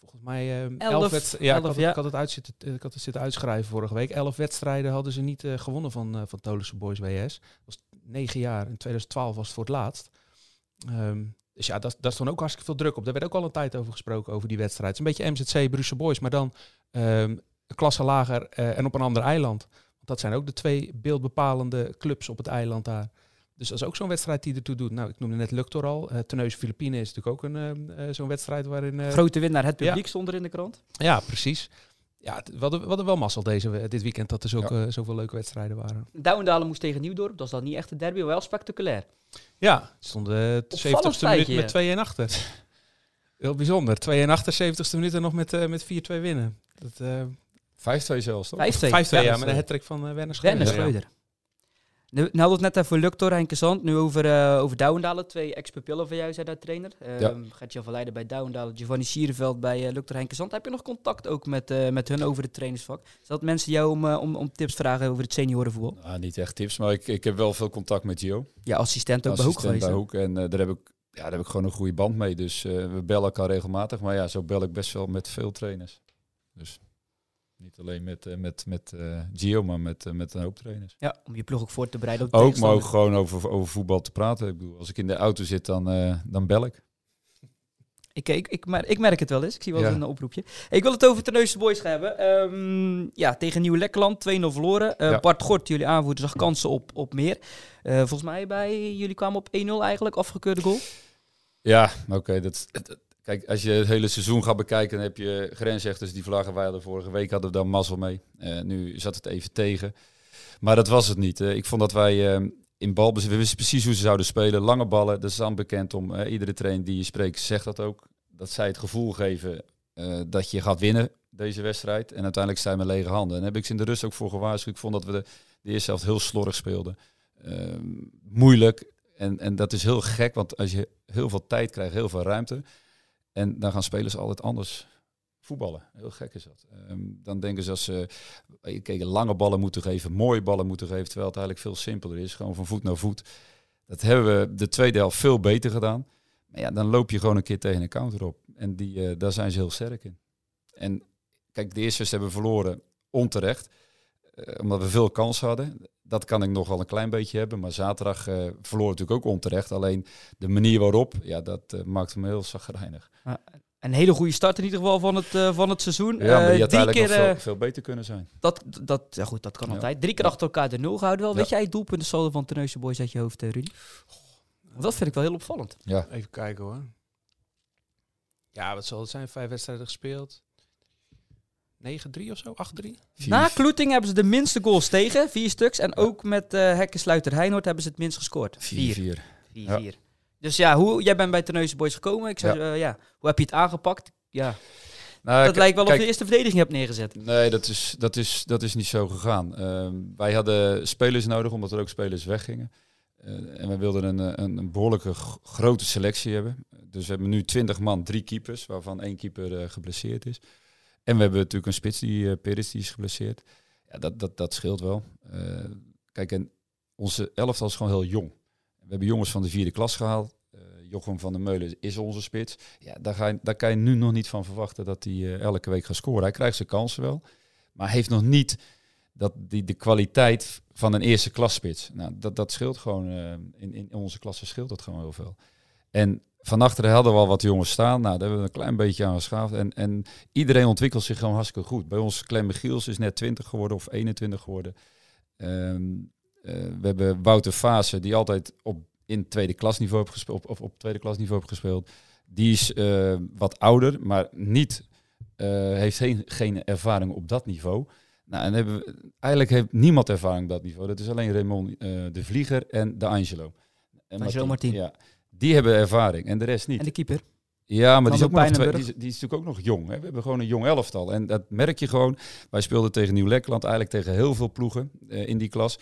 volgens mij ehm, elf,
Elf,
wedstrijden. Ja, ik, had het,
ja.
ik had het uitzitten, eh, ik had het zitten uitschrijven vorige week. Elf wedstrijden hadden ze niet eh, gewonnen van, eh van Boys WS. Dat was negen jaar. In 2012 was het voor het laatst. Ehm, dus ja, dat, daar stond ook hartstikke veel druk op. Daar werd ook al een tijd over gesproken, over die wedstrijd. Het is een beetje MZC Brussel Boys, maar dan ehm, een klasse lager eh, en op een ander eiland. Want dat zijn ook de twee beeldbepalende clubs op het eiland daar. Dus dat is ook zo'n wedstrijd die ertoe doet. Nou, ik noemde net Luctor al. Uh, Tenneuze Filipijnen is natuurlijk ook een ehm, eh, zo'n wedstrijd waarin... eh,
Grote winnaar, het
Ja.
publiek stond er in de krant.
ja, precies. Ja, we hadden, we hadden wel mazzel deze, dit weekend dat er zulke, zoveel leuke wedstrijden waren.
Douwendalen moest tegen Nieuwdorp, dat was dan niet echt een derby, maar wel spectaculair.
Ja, het stond de 70ste
feitje,
minuut
ja.
met 2 en achter. [LAUGHS] Heel bijzonder. 2 en achter, 70ste minuut en nog met, eh, met 4-2 winnen. Dat, eh
5-2 zelfs, toch?
5-2.
5-2, ja,
Ja,
met een hat van eh Werner Schreuder.
Werner
Ja.
Schreuder. Nu, nou we het net even Luctor, Henke Zand. Nu over, eh over Douwendalen. Twee ex-pupillen van jou zijn daar trainer. Uh,
Ja.
Gert-Jan van Leiden bij Douwendalen. Giovanni Sierenveld bij uh, Luctor Henke Zand. Heb je nog contact ook met, eh, met hun over het trainersvak? Zodat mensen jou om, eh, om, om tips vragen over het seniorenvoetbal?
Nou, niet echt tips, maar ik, ik heb wel veel contact met Gio.
Ja, assistent ook bij Hoek geweest.
bij? Hoek. En eh, daar, heb ik, ja, daar heb ik gewoon een goede band mee. Dus eh, we bellen elkaar regelmatig. Maar ja, zo bel ik best wel met veel trainers. Dus niet alleen met, eh, met, met eh, Gio, maar met, eh, met een hoop trainers.
Ja, om je ploeg ook voor te bereiden. op de
Ook, maar ook gewoon over, over voetbal te praten. Ik bedoel, als ik in de auto zit, dan, dan bel ik.
Ik, ik, ik, mer- ik merk het wel eens. Ik zie wel eens
Ja.
een oproepje. Ik wil het over Terneuzen Boys gaan hebben. Ehm, ja, tegen Nieuw Lekkerland 2-0 verloren.
Ja.
Bart Gort, jullie aanvoerder, zag kansen op, op meer. Volgens mij bij jullie kwamen op 1-0 eigenlijk, afgekeurde goal.
Ja, oké. dat, kijk, als je het hele seizoen gaat bekijken, dan heb je grensrechters die vlaggen. Wij hadden vorige week hadden we daar mazzel mee. Eh, nu zat het even tegen. Maar dat was het niet. Ik vond dat wij eh, in balbezit, we wisten precies hoe ze zouden spelen. Lange ballen, dat is dan bekend om. iedere trainer die je spreekt zegt dat ook. Dat zij het gevoel geven eh, dat je gaat winnen deze wedstrijd. En uiteindelijk je met lege handen. En daar heb ik ze in de rust ook voor gewaarschuwd. Ik vond dat we de, eerste helft heel slordig speelden. Eh, moeilijk. En, en dat is heel gek, want als je heel veel tijd krijgt, heel veel ruimte. En dan gaan spelers altijd anders voetballen. Heel gek is dat. Ehm, dan denken ze als ze eh, kijk, lange ballen moeten geven, mooie ballen moeten geven, terwijl het eigenlijk veel simpeler is. Gewoon van voet naar voet. Dat hebben we de tweede helft veel beter gedaan. Maar ja, dan loop je gewoon een keer tegen een counter op. En die, eh, daar zijn ze heel sterk in. En kijk, de eerste hebben we verloren onterecht. eh, omdat we veel kans hadden. Dat kan ik nog wel een klein beetje hebben. Maar zaterdag eh verloor natuurlijk ook onterecht. Alleen de manier waarop, ja, dat eh, maakte me heel zagrijnig.
Een hele goede start in ieder geval van het, eh, van het seizoen.
Ja, maar die had
drie
eigenlijk
keer,
nog veel, veel beter kunnen zijn.
dat, dat, ja goed, dat kan
Ja.
altijd. Drie keer
Ja.
achter elkaar de nul gehouden wel.
Ja.
Weet jij het doelpunt de saldo van Terneuzen Boys uit je hoofd, Rudy? Want dat vind ik wel heel opvallend.
Ja,
Even kijken hoor. Ja, wat zal het zijn? Vijf wedstrijden gespeeld. 9-3 of zo? 8-3?
vier-
Na Kloeting hebben ze de minste goals tegen, vier stuks. En ook met eh Hekkensluiter Heinoord hebben ze het minst gescoord. Vier.
4-4.
Vier,
Ja.
vier. Dus ja, hoe, jij bent bij Terneuzen Boys gekomen. Ik zou, ja. ja, hoe heb je het aangepakt? Ja,
Nou,
dat lijkt wel of je de eerste verdediging hebt neergezet.
Nee, dat is, dat, is, dat is niet zo gegaan. Ehm, wij hadden spelers nodig, omdat er ook spelers weggingen. Eh, en we wilden een, eh, een, een behoorlijke grote selectie hebben. Dus we hebben nu 20 man, drie keepers, waarvan één keeper eh, geblesseerd is. En we hebben natuurlijk een spits, die uh, Peris, die is geblesseerd. Ja, dat, dat, dat scheelt wel. Eh, kijk, en onze elftal is gewoon heel jong. We hebben jongens van de vierde klas gehaald. Eh, Jochem van der Meulen is onze spits. Ja, daar, ga je, daar kan je nu nog niet van verwachten dat hij eh, elke week gaat scoren. Hij krijgt zijn kansen wel. Maar heeft nog niet dat die, de kwaliteit van een eerste klasspits. Nou, dat, dat scheelt gewoon. eh, in, in onze klasse scheelt dat gewoon heel veel. En van achteren hadden we al wat jongens staan. Nou, daar hebben we een klein beetje aan geschaafd. En, en iedereen ontwikkelt zich gewoon hartstikke goed. Bij ons Clem Michiels is net 20 geworden of 21 geworden. Ehm, eh, we hebben Wouter Fase, die altijd op, in tweede klasniveau heeft gespeeld, of op tweede klasniveau heeft gespeeld. Die is eh, wat ouder, maar niet, eh, heeft geen, geen ervaring op dat niveau. Nou, en hebben we, eigenlijk heeft niemand ervaring op dat niveau. Dat is alleen Raymond de Vlieger en de Angelo. En
Angelo Martin.
Ja, die hebben ervaring en de rest niet.
En de keeper.
Ja, maar die is, ook nog twee,
Pijnenburg.
die, is, die is natuurlijk ook nog jong. Hè. We hebben gewoon een jong elftal. En dat merk je gewoon. Wij speelden tegen Nieuw-Lekland, eigenlijk tegen heel veel ploegen eh, in die klas.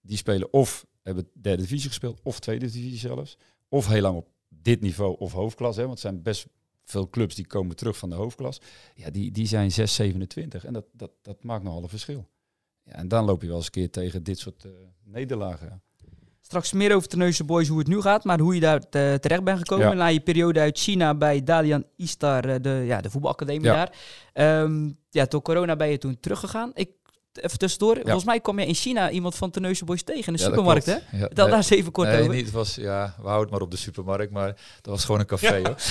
Die spelen of hebben derde divisie gespeeld, of tweede divisie zelfs. Of heel lang op dit niveau of hoofdklas. Hè, want het zijn best veel clubs die komen terug van de hoofdklas. Ja, die, die zijn 6, 27. En dat, dat, dat maakt nogal een verschil. Ja, en dan loop je wel eens een keer tegen dit soort eh, nederlagen.
Straks meer over Terneuzen Boys, hoe het nu gaat, maar hoe je daar te- terecht bent gekomen.
Ja.
Na je periode uit China bij Dalian Istar, eh, de, ja, de voetbalacademie
Ja.
daar. Ehm, ja, door corona ben je toen teruggegaan. Ik, even tussendoor, volgens mij kwam je in China iemand van Terneuzen Boys tegen in de supermarkt, hè?
nee,
daar eens even kort
nee,
over.
niet, het was, ja, we houden het maar op de supermarkt, maar dat was gewoon een café hoor. [LAUGHS]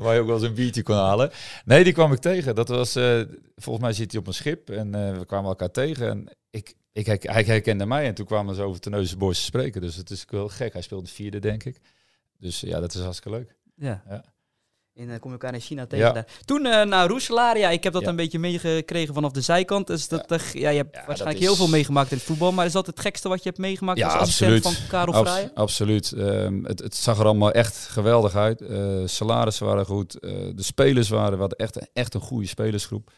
[LAUGHS] Waar je ook wel eens een biertje kon halen. Nee, die kwam ik tegen. Dat was, eh, volgens mij zit hij op een schip en eh, we kwamen elkaar tegen. En ik, ik, hij herkende mij en toen kwamen ze over Terneuzen Boys te spreken. Dus het is wel gek. Hij speelde vierde, denk ik. Dus ja, dat is hartstikke leuk.
Ja.
Ja.
En eh, kom je elkaar in China tegen
Ja.
daar. Toen eh, naar Roeselaar, ja, ik heb dat
Ja.
een beetje meegekregen vanaf de zijkant. Dus dat, ja, je hebt waarschijnlijk heel veel meegemaakt in het voetbal. Maar is dat het gekste wat je hebt meegemaakt
Ja,
als
absoluut.
van Karel
Abs- absoluut. Ehm, het, het zag er allemaal echt geweldig uit. Eh salarissen waren goed. de spelers waren, hadden echt, echt een goede spelersgroep.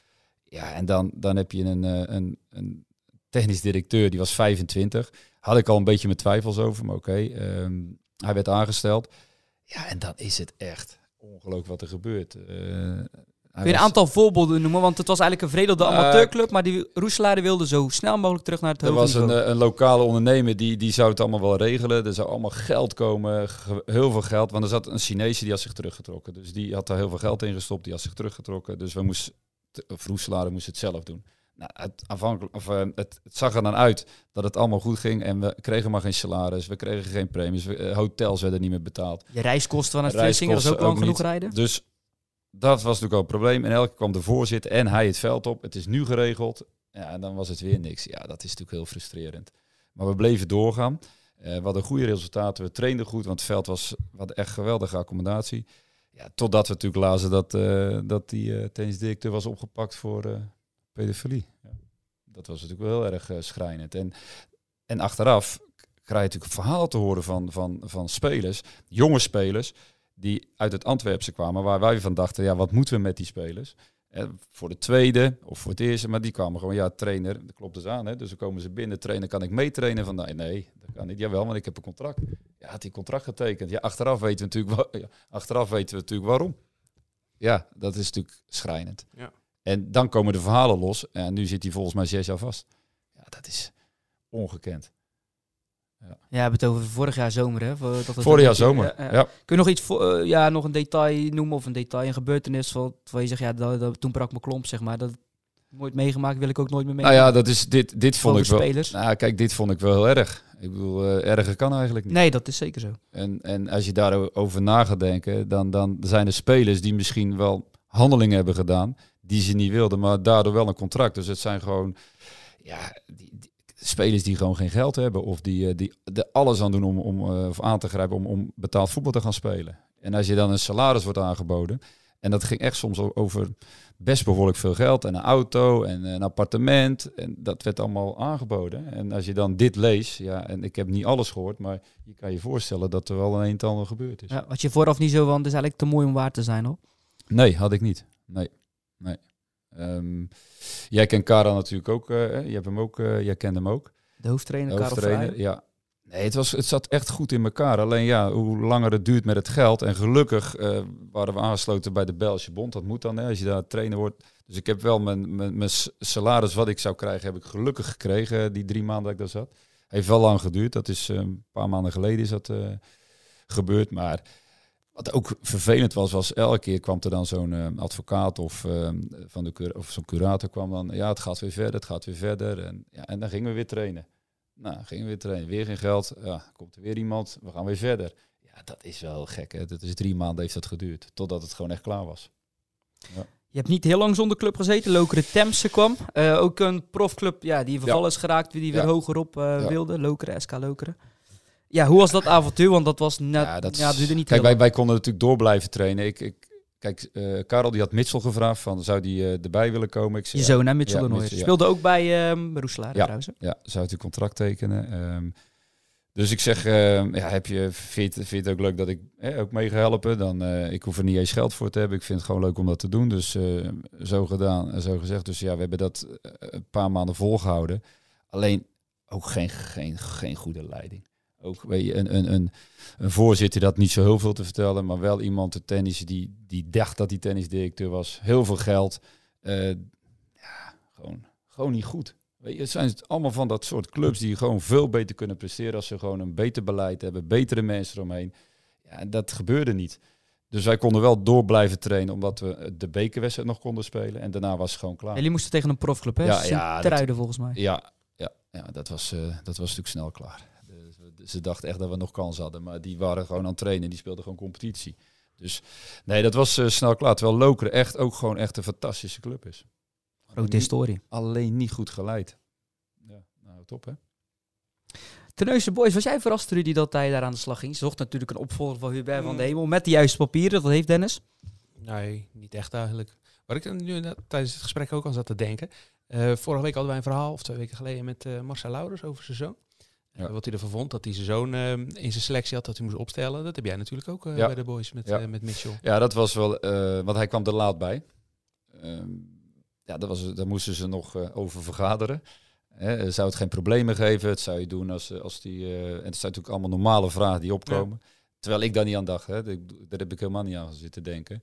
Ja, en dan, dan heb je een, een, een technisch directeur, die was 25. Had ik al een beetje mijn twijfels over, maar oké. ehm, hij werd aangesteld. Ja, en dan is het echt ongelooflijk wat er gebeurt. Hij
Kun je een
was-
aantal voorbeelden noemen? Want het was eigenlijk een veredelde
Eh,
amateurclub, maar die Roeselaar wilde zo snel mogelijk terug naar het
Er
hoogste
was een, eh, een lokale ondernemer die, die zou het allemaal wel regelen. Er zou allemaal geld komen, heel veel geld. Want er zat een Chinese die had zich teruggetrokken. Dus die had daar heel veel geld in gestopt, die had zich teruggetrokken. Dus we moesten, moest het zelf doen. Nou, het, aanvankelijk, of, eh, het, het zag er dan uit dat het allemaal goed ging. En we kregen maar geen salaris, we kregen geen premies. We, eh, hotels werden niet meer betaald.
Je reiskosten vanuit Vlissingen, is ook lang
ook
genoeg
niet.
rijden.
Dus dat was natuurlijk al een probleem. En elke keer kwam de voorzitter en hij het veld op. Het is nu geregeld. Ja, en dan was het weer niks. Ja, dat is natuurlijk heel frustrerend. Maar we bleven doorgaan. Eh, we hadden goede resultaten. We trainden goed, want het veld was hadden echt geweldige accommodatie. Ja, totdat we natuurlijk lazen dat, dat die eh tennisdirecteur was opgepakt voor pedofilie. Ja. Dat was natuurlijk wel heel erg eh, schrijnend. En, en achteraf krijg je natuurlijk verhaal te horen van, van, van spelers, jonge spelers, die uit het Antwerpse kwamen, waar wij van dachten, ja, wat moeten we met die spelers? Eh, voor de tweede of voor het eerste, maar die kwamen gewoon, ja, trainer, dat klopt dus aan, hè? dus dan komen ze binnen, trainer, kan ik meetrainen? Van, nee, nee, dat kan niet. Jawel, want ik heb een contract. Ja, had die contract getekend. Ja, achteraf weten we natuurlijk, wa- ja, achteraf weten we natuurlijk waarom. Ja, dat is natuurlijk schrijnend.
Ja.
En dan komen de verhalen los en nu zit hij volgens mij zes jaar vast. Ja, dat is ongekend.
Ja, we hebben het over vorig jaar zomer, hè? Dat het
Vorig jaar zomer,
Ja, ja.
ja.
Kun je nog iets, voor, eh, ja, nog een detail noemen of een detail, een gebeurtenis van, waar je zegt, ja, dat, dat- toen brak mijn klomp, zeg maar. Dat nooit meegemaakt, wil ik ook nooit meer
Nou
meemaken.
ja, dat is, dit, dit vond
Over
ik wel...
spelers.
Nou, kijk, dit vond ik wel heel erg. Ik bedoel, eh, erger kan eigenlijk niet.
Nee, dat is zeker zo.
En, en als je daarover na gaat denken, dan, dan zijn er spelers die misschien wel handelingen hebben gedaan die ze niet wilden, maar daardoor wel een contract. Dus het zijn gewoon ja, die, die- spelers die gewoon geen geld hebben of die, eh, die er alles aan doen om, om eh, of aan te grijpen om, om betaald voetbal te gaan spelen. En als je dan een salaris wordt aangeboden, en dat ging echt soms over best behoorlijk veel geld en een auto en een appartement en dat werd allemaal aangeboden. En als je dan dit leest, ja, en ik heb niet alles gehoord, maar je kan je voorstellen dat er wel een een en ander gebeurd is.
Ja, wat je vooraf niet zo van, het is eigenlijk te mooi om waar te zijn, hoor.
Nee, had ik niet. Nee, nee. Ehm, jij kent Kara natuurlijk ook. eh, je hebt hem ook, eh, jij kent hem ook.
De hoofdtrainer, Karel
hoofdtrainer.
Vrij.
Ja. Nee, het, was, het zat echt goed in elkaar. Alleen ja, hoe langer het duurt met het geld. En gelukkig eh, waren we aangesloten bij de Belgische Bond. Dat moet dan, hè, als je daar trainer wordt. Dus ik heb wel mijn, mijn, mijn salaris wat ik zou krijgen, heb ik gelukkig gekregen. Die drie maanden dat ik daar zat. Heeft wel lang geduurd. Dat is een paar maanden geleden is dat gebeurd. Maar wat ook vervelend was, was elke keer kwam er dan zo'n eh, advocaat of, eh, van de, of zo'n curator kwam dan. Ja, het gaat weer verder, het gaat weer verder. En, ja, en dan gingen we weer trainen. Nou, gingen we weer trainen. Weer geen geld. Ja, komt er weer iemand. We gaan weer verder. Ja, dat is wel gek. Hè? Dat is drie maanden heeft dat geduurd. Totdat het gewoon echt klaar was.
Je hebt niet heel lang zonder club gezeten. Lokeren Temse kwam. Eh, ook een profclub ja, die verval
Ja.
is geraakt, die weer
Ja.
hoger op eh,
Ja.
wilde. Lokeren, SK Lokeren. Ja, hoe was dat avontuur? Want dat was net, ja, dat,
is-
duurde niet
Kijk, wij, wij konden natuurlijk door blijven trainen. Ik, ik, kijk, eh, Karel die had Mitchell gevraagd van, zou die eh, erbij willen komen? Ik
Je
zei,
zoon, hè, Mitchell
Ja. Mitchell, ja.
Speelde ook bij ehm Roeselaar
Ja.
trouwens.
Ja, zou hij contract tekenen. Ehm, dus ik zeg, ehm, ja, heb je, vind, je het- vind je het ook leuk dat ik ook mee ga helpen? Dan, eh, ik hoef er niet eens geld voor te hebben. Ik vind het gewoon leuk om dat te doen. Dus zo gedaan en zo gezegd. Dus ja, we hebben dat een paar maanden volgehouden. Alleen ook geen, geen, geen goede leiding. Ook een, een, een, een voorzitter dat niet zo heel veel te vertellen, maar wel iemand de tennis die, die dacht dat hij tennisdirecteur was. Heel veel geld. Eh, ja, gewoon, gewoon niet goed. Weet je, het zijn allemaal van dat soort clubs die gewoon veel beter kunnen presteren als ze gewoon een beter beleid hebben, betere mensen eromheen. Ja, en dat gebeurde niet. Dus wij konden wel door blijven trainen omdat we de bekerwedstrijd nog konden spelen. En daarna was het gewoon klaar.
Jullie moesten tegen een profclub, hè?
Ja, ja,
Truiden volgens mij.
Ja, ja, ja dat, was, eh, dat was natuurlijk snel klaar. Ze dachten echt dat we nog kans hadden. Maar die waren gewoon aan het trainen. Die speelden gewoon competitie. Dus nee, dat was eh, snel klaar. Terwijl Lokeren echt ook gewoon echt een fantastische club is.
Grote historie.
Alleen niet goed geleid. Ja, nou top hè.
Terneuzen Boys, was jij verrast Rudy dat hij daar aan de slag ging? Ze zocht natuurlijk een opvolger van Hubert van
Mm.
de Hemel met de juiste papieren. Dat heeft Dennis.
Nee, niet echt eigenlijk. Waar ik dan nu tijdens het gesprek ook aan zat te denken. eh, vorige week hadden wij een verhaal, of twee weken geleden, met eh, Marcel Louders over zijn zoon.
Ja.
Wat hij ervan vond, dat hij zijn zoon eh, in zijn selectie had, dat hij moest opstellen. Dat heb jij natuurlijk ook eh,
Ja.
bij de boys met,
Ja.
eh, met Mitchell.
Ja, dat was wel, want hij kwam er laat bij. Ehm, ja, dat was, daar moesten ze nog over vergaderen. Hè, zou het geen problemen geven? Het zou je doen als, als die. en het zijn natuurlijk allemaal normale vragen die opkomen. Terwijl ik daar niet aan dacht. Hè. Daar heb ik helemaal niet aan zitten denken.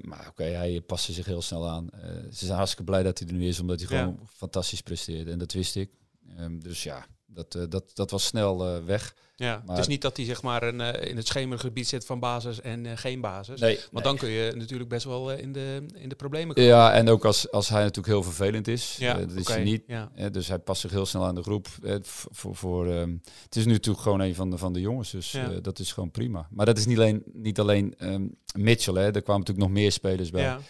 Maar oké, hij paste zich heel snel aan. Ze zijn hartstikke blij dat hij er nu is, omdat hij gewoon fantastisch presteerde. En dat wist ik. Ehm, dus ja, dat, eh, dat, dat was snel eh, weg.
Ja,
Maar-
het is niet dat hij zeg maar een, eh, in het schemergebied zit van basis en geen basis.
Nee,
Want dan kun je natuurlijk best wel in, de, in de problemen komen.
Ja, en ook als, als hij natuurlijk heel vervelend is.
Ja,
dat is hij niet.
Ja.
Dus hij past zich heel snel aan de groep. Voor, voor, ehm, het is nu natuurlijk gewoon een van de, van de jongens, dus
Ja.
dat is gewoon prima. Maar dat is niet alleen, niet alleen ehm, Mitchell, hè. er kwamen natuurlijk nog meer spelers bij.
Ja.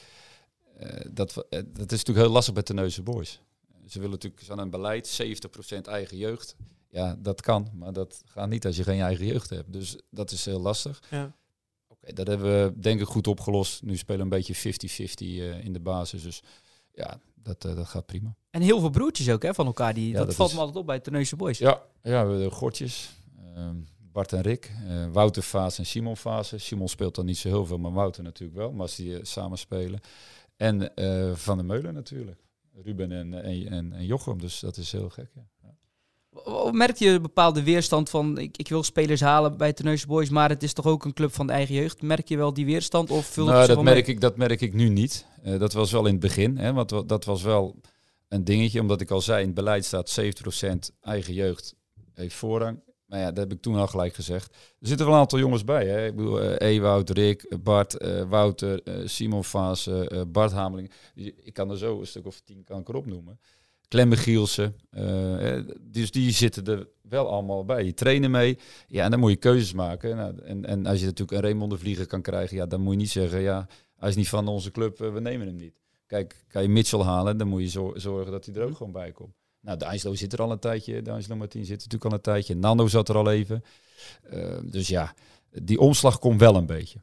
Dat, dat is natuurlijk heel lastig bij Terneuzen Boys. Ze willen natuurlijk ze aan een beleid, 70% eigen jeugd. Ja, dat kan, maar dat gaat niet als je geen eigen jeugd hebt. Dus dat is heel lastig.
Ja.
Oké, dat hebben we denk ik goed opgelost. Nu spelen we een beetje 50-50 eh, in de basis. Dus ja, dat, eh, dat gaat prima.
En heel veel broertjes ook hè, van elkaar. Die,
Ja,
dat,
dat
valt
is-
me altijd op bij Terneuzen Boys.
Ja, ja we hebben de Gortjes. ehm, Bart en Rick. eh, Wouter Vaas en Simon Vaas. Simon speelt dan niet zo heel veel, maar Wouter natuurlijk wel. Maar als die samen spelen. En eh, Van der Meulen natuurlijk. Ruben en, en, en, en Jochem. Dus dat is heel gek. Ja.
Merk je een bepaalde weerstand van ik, ik wil spelers halen bij Terneuzen Boys, maar het is toch ook een club van de eigen jeugd? Merk je wel die weerstand of vult
Nou, dat merk,
mee?
ik, dat merk ik nu niet. Eh, dat was wel in het begin. Hè, want wa- dat was wel een dingetje. Omdat ik al zei, in het beleid staat 70% eigen jeugd heeft voorrang. Maar ja, dat heb ik toen al gelijk gezegd. Er zitten wel een aantal jongens bij. Hè. Ik bedoel, eh Ewout, Rick, Bart, eh, Wouter, eh, Simon Vaas, Bart Hameling. Ik kan er zo een stuk of tien kan ik erop noemen. Clem Gielsen. dus die zitten er wel allemaal bij. Die trainen mee. Ja, en dan moet je keuzes maken. Nou, en, en als je natuurlijk een Raymond de Vlieger kan krijgen, ja, dan moet je niet zeggen, ja, hij is niet van onze club, we nemen hem niet. Kijk, kan je Mitchell halen, dan moet je zo- zorgen dat hij er ook gewoon bij komt. Nou, de Ijslo zit er al een tijdje, de Ijslo Martin zit er natuurlijk al een tijdje, Nando zat er al even. Eh, dus ja, die omslag komt wel een beetje.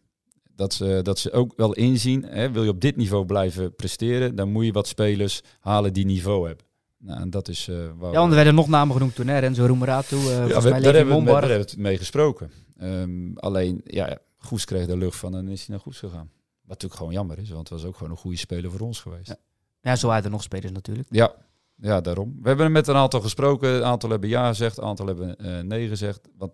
Dat ze, dat ze ook wel inzien, hè, wil je op dit niveau blijven presteren, dan moet je wat spelers halen die niveau hebben. Nou, en dat is eh waar
Ja, want er werden nog namen genoemd toen, hè? Renzo Roemerato, uh,
ja,
volgens
we,
mij
daar, hebben we, daar hebben we het mee gesproken. Ehm, alleen, ja, Goes kreeg de lucht van en is hij naar Goes gegaan. Wat natuurlijk gewoon jammer is, want het was ook gewoon een goede speler voor ons geweest.
Ja.
Ja,
Ja, zo waren er nog spelers natuurlijk.
ja, ja, daarom. We hebben met een aantal gesproken. Een aantal hebben ja gezegd, een aantal hebben eh, nee gezegd. Want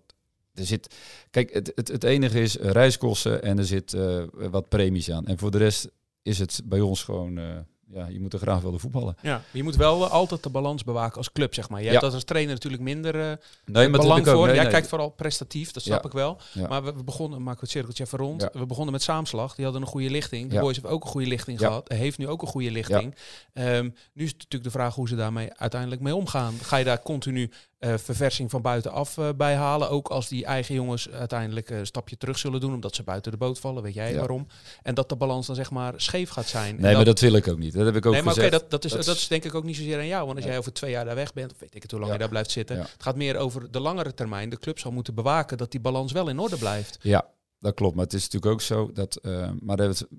er zit, kijk, het, het, het enige is reiskosten en er zit eh, wat premies aan. En voor de rest is het bij ons gewoon, eh, ja, je moet er graag willen voetballen.
Ja, je moet wel altijd de balans bewaken als club, zeg maar. Je
Ja.
hebt dat als trainer natuurlijk minder eh,
Nee, maar
belang voor.
Nee,
Jij
nee.
kijkt vooral prestatief, dat snap
Ja.
ik wel.
Ja.
Maar we, we begonnen, maken we het cirkeltje even rond. We begonnen met Saamslag, die hadden een goede lichting. De. Boys hebben ook een goede lichting gehad. Heeft nu ook een goede lichting. Ehm, nu is het natuurlijk de vraag hoe ze daarmee uiteindelijk mee omgaan. Ga je daar continu eh, verversing van buitenaf eh bij halen? Ook als die eigen jongens uiteindelijk een stapje terug zullen doen, omdat ze buiten de boot vallen, weet jij
Ja.
waarom? En dat de balans dan zeg maar scheef gaat zijn.
Nee, maar dat wil ik ook niet. Dat heb ik ook
Nee, maar oké,
gezegd.
dat, dat, is,
Dat is-
denk ik ook niet zozeer aan jou. Want als jij over twee jaar daar weg bent, of weet ik het hoe lang
Ja.
je daar blijft zitten. Het gaat meer over de langere termijn. De club zal moeten bewaken dat die balans wel in orde blijft.
Ja, dat klopt. Maar het is natuurlijk ook zo dat. eh, maar daar hebben we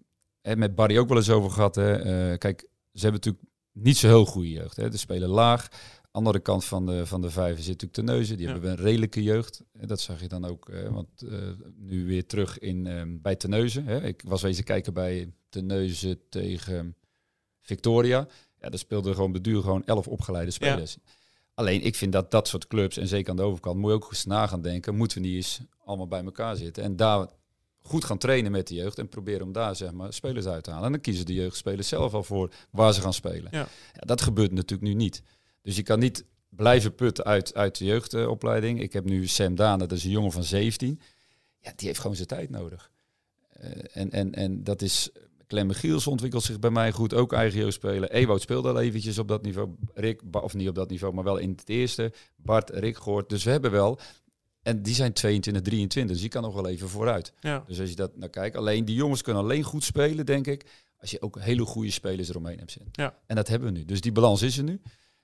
het met Barry ook wel eens over gehad. Hè. Kijk, ze hebben natuurlijk niet zo heel goede jeugd. Hè. Ze spelen laag. Andere kant van de, van de vijver zit natuurlijk Teneuzen. Die
Ja.
hebben een redelijke jeugd. En dat zag je dan ook. want eh, nu weer terug in, eh, bij Teneuzen. Hè. Ik was wezen kijken bij Teneuzen tegen Victoria. Ja, daar speelden gewoon beduur gewoon elf opgeleide spelers. Alleen ik vind dat dat soort clubs, en zeker aan de overkant, moet je ook eens na gaan denken. Moeten we niet eens allemaal bij elkaar zitten en daar goed gaan trainen met de jeugd en proberen om daar zeg maar spelers uit te halen. En dan kiezen de jeugdspelers zelf al voor waar ze gaan spelen.
Ja.
Ja, dat gebeurt natuurlijk nu niet. Dus je kan niet blijven putten uit, uit de jeugdopleiding. Ik heb nu Sam Daan, dat is een jongen van 17. Ja, die heeft gewoon zijn tijd nodig. Eh, en, en, en dat is... Clem Michiels ontwikkelt zich bij mij goed, ook eigen jeugd spelen. Ewout speelde al eventjes op dat niveau. Rick, of niet op dat niveau, maar wel in het eerste. Bart, Rick gehoord. Dus we hebben wel... En die zijn 22, 23, dus die kan nog wel even vooruit.
Ja.
Dus als je dat naar kijkt, alleen die jongens kunnen alleen goed spelen, denk ik, als je ook hele goede spelers eromheen hebt zitten.
Ja.
En dat hebben we nu. Dus die balans is er nu.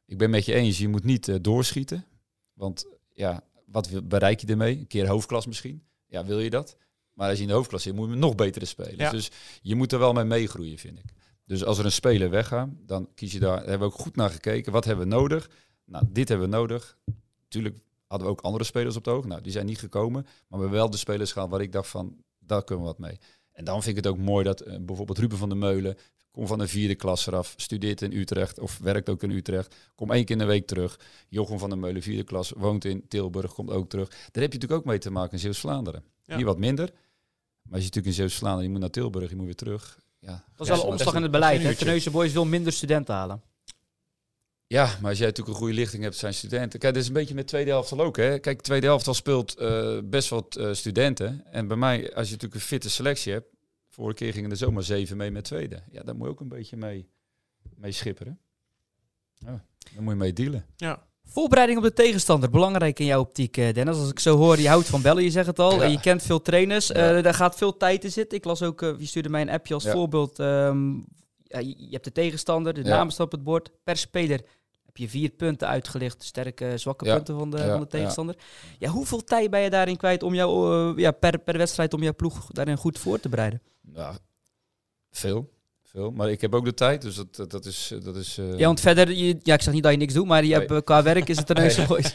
Ik ben met je eens, je moet niet eh, doorschieten. Want ja, wat bereik je ermee? Een keer hoofdklas misschien. Ja, wil je dat? Maar als je in de hoofdklas zit, moet je nog betere spelers.
Ja.
Dus je moet er wel mee meegroeien, vind ik. Dus als er een speler weggaat, dan kies je daar. Daar hebben we ook goed naar gekeken. Wat hebben we nodig? Nou, dit hebben we nodig. Natuurlijk hadden we ook andere spelers op het oog. Nou, die zijn niet gekomen. Maar we hebben wel de spelers gehad waar ik dacht van, daar kunnen we wat mee. En dan vind ik het ook mooi dat eh, bijvoorbeeld Ruben van der Meulen, komt van een vierde klas eraf, studeert in Utrecht of werkt ook in Utrecht, kom één keer in de week terug. Jochem van der Meulen, vierde klas, woont in Tilburg, komt ook terug. Daar heb je natuurlijk ook mee te maken in Zeeuws-Vlaanderen.
Ja.
Hier wat minder. Maar als je natuurlijk in Zeeuws-Vlaanderen, je moet naar Tilburg, je moet weer terug. Ja,
Dat is wel een omslag in het beleid. Hè?
uurtje.
Teneuze Boys wil minder studenten halen.
Ja, maar als jij natuurlijk een goede lichting hebt, zijn studenten. Kijk, dat is een beetje met tweede helft ook. Hè. Kijk, tweede helft speelt eh, best wat eh, studenten. En bij mij, als je natuurlijk een fitte selectie hebt, vorige keer gingen er zomaar zeven mee met tweede. Ja, daar moet je ook een beetje mee, mee schipperen. Ja, daar moet je mee dealen.
Ja.
Voorbereiding op de tegenstander, belangrijk in jouw optiek, eh, Dennis. Als ik zo hoor, je houdt van bellen, je zegt het al.
Ja.
En je kent veel trainers.
Ja.
Eh, daar gaat veel tijd in zitten. Ik las ook, eh, je stuurde mij een appje als
Ja.
voorbeeld. ehm, ja, je, hebt de tegenstander, de
Ja.
namen staan op het bord. Per speler je vier punten uitgelicht. Sterke, zwakke
Ja.
punten van de,
Ja,
van de tegenstander. Ja. hoeveel tijd ben je daarin kwijt om jou, eh, ja, per, per wedstrijd om jouw ploeg daarin goed voor te bereiden?
Ja, veel. Veel. Maar ik heb ook de tijd, dus dat, dat, is... Dat is eh,
Ja, want verder, je, ja, ik zeg niet dat je niks doet, maar je
Nee.
hebt, eh, qua werk is het een heuse boys.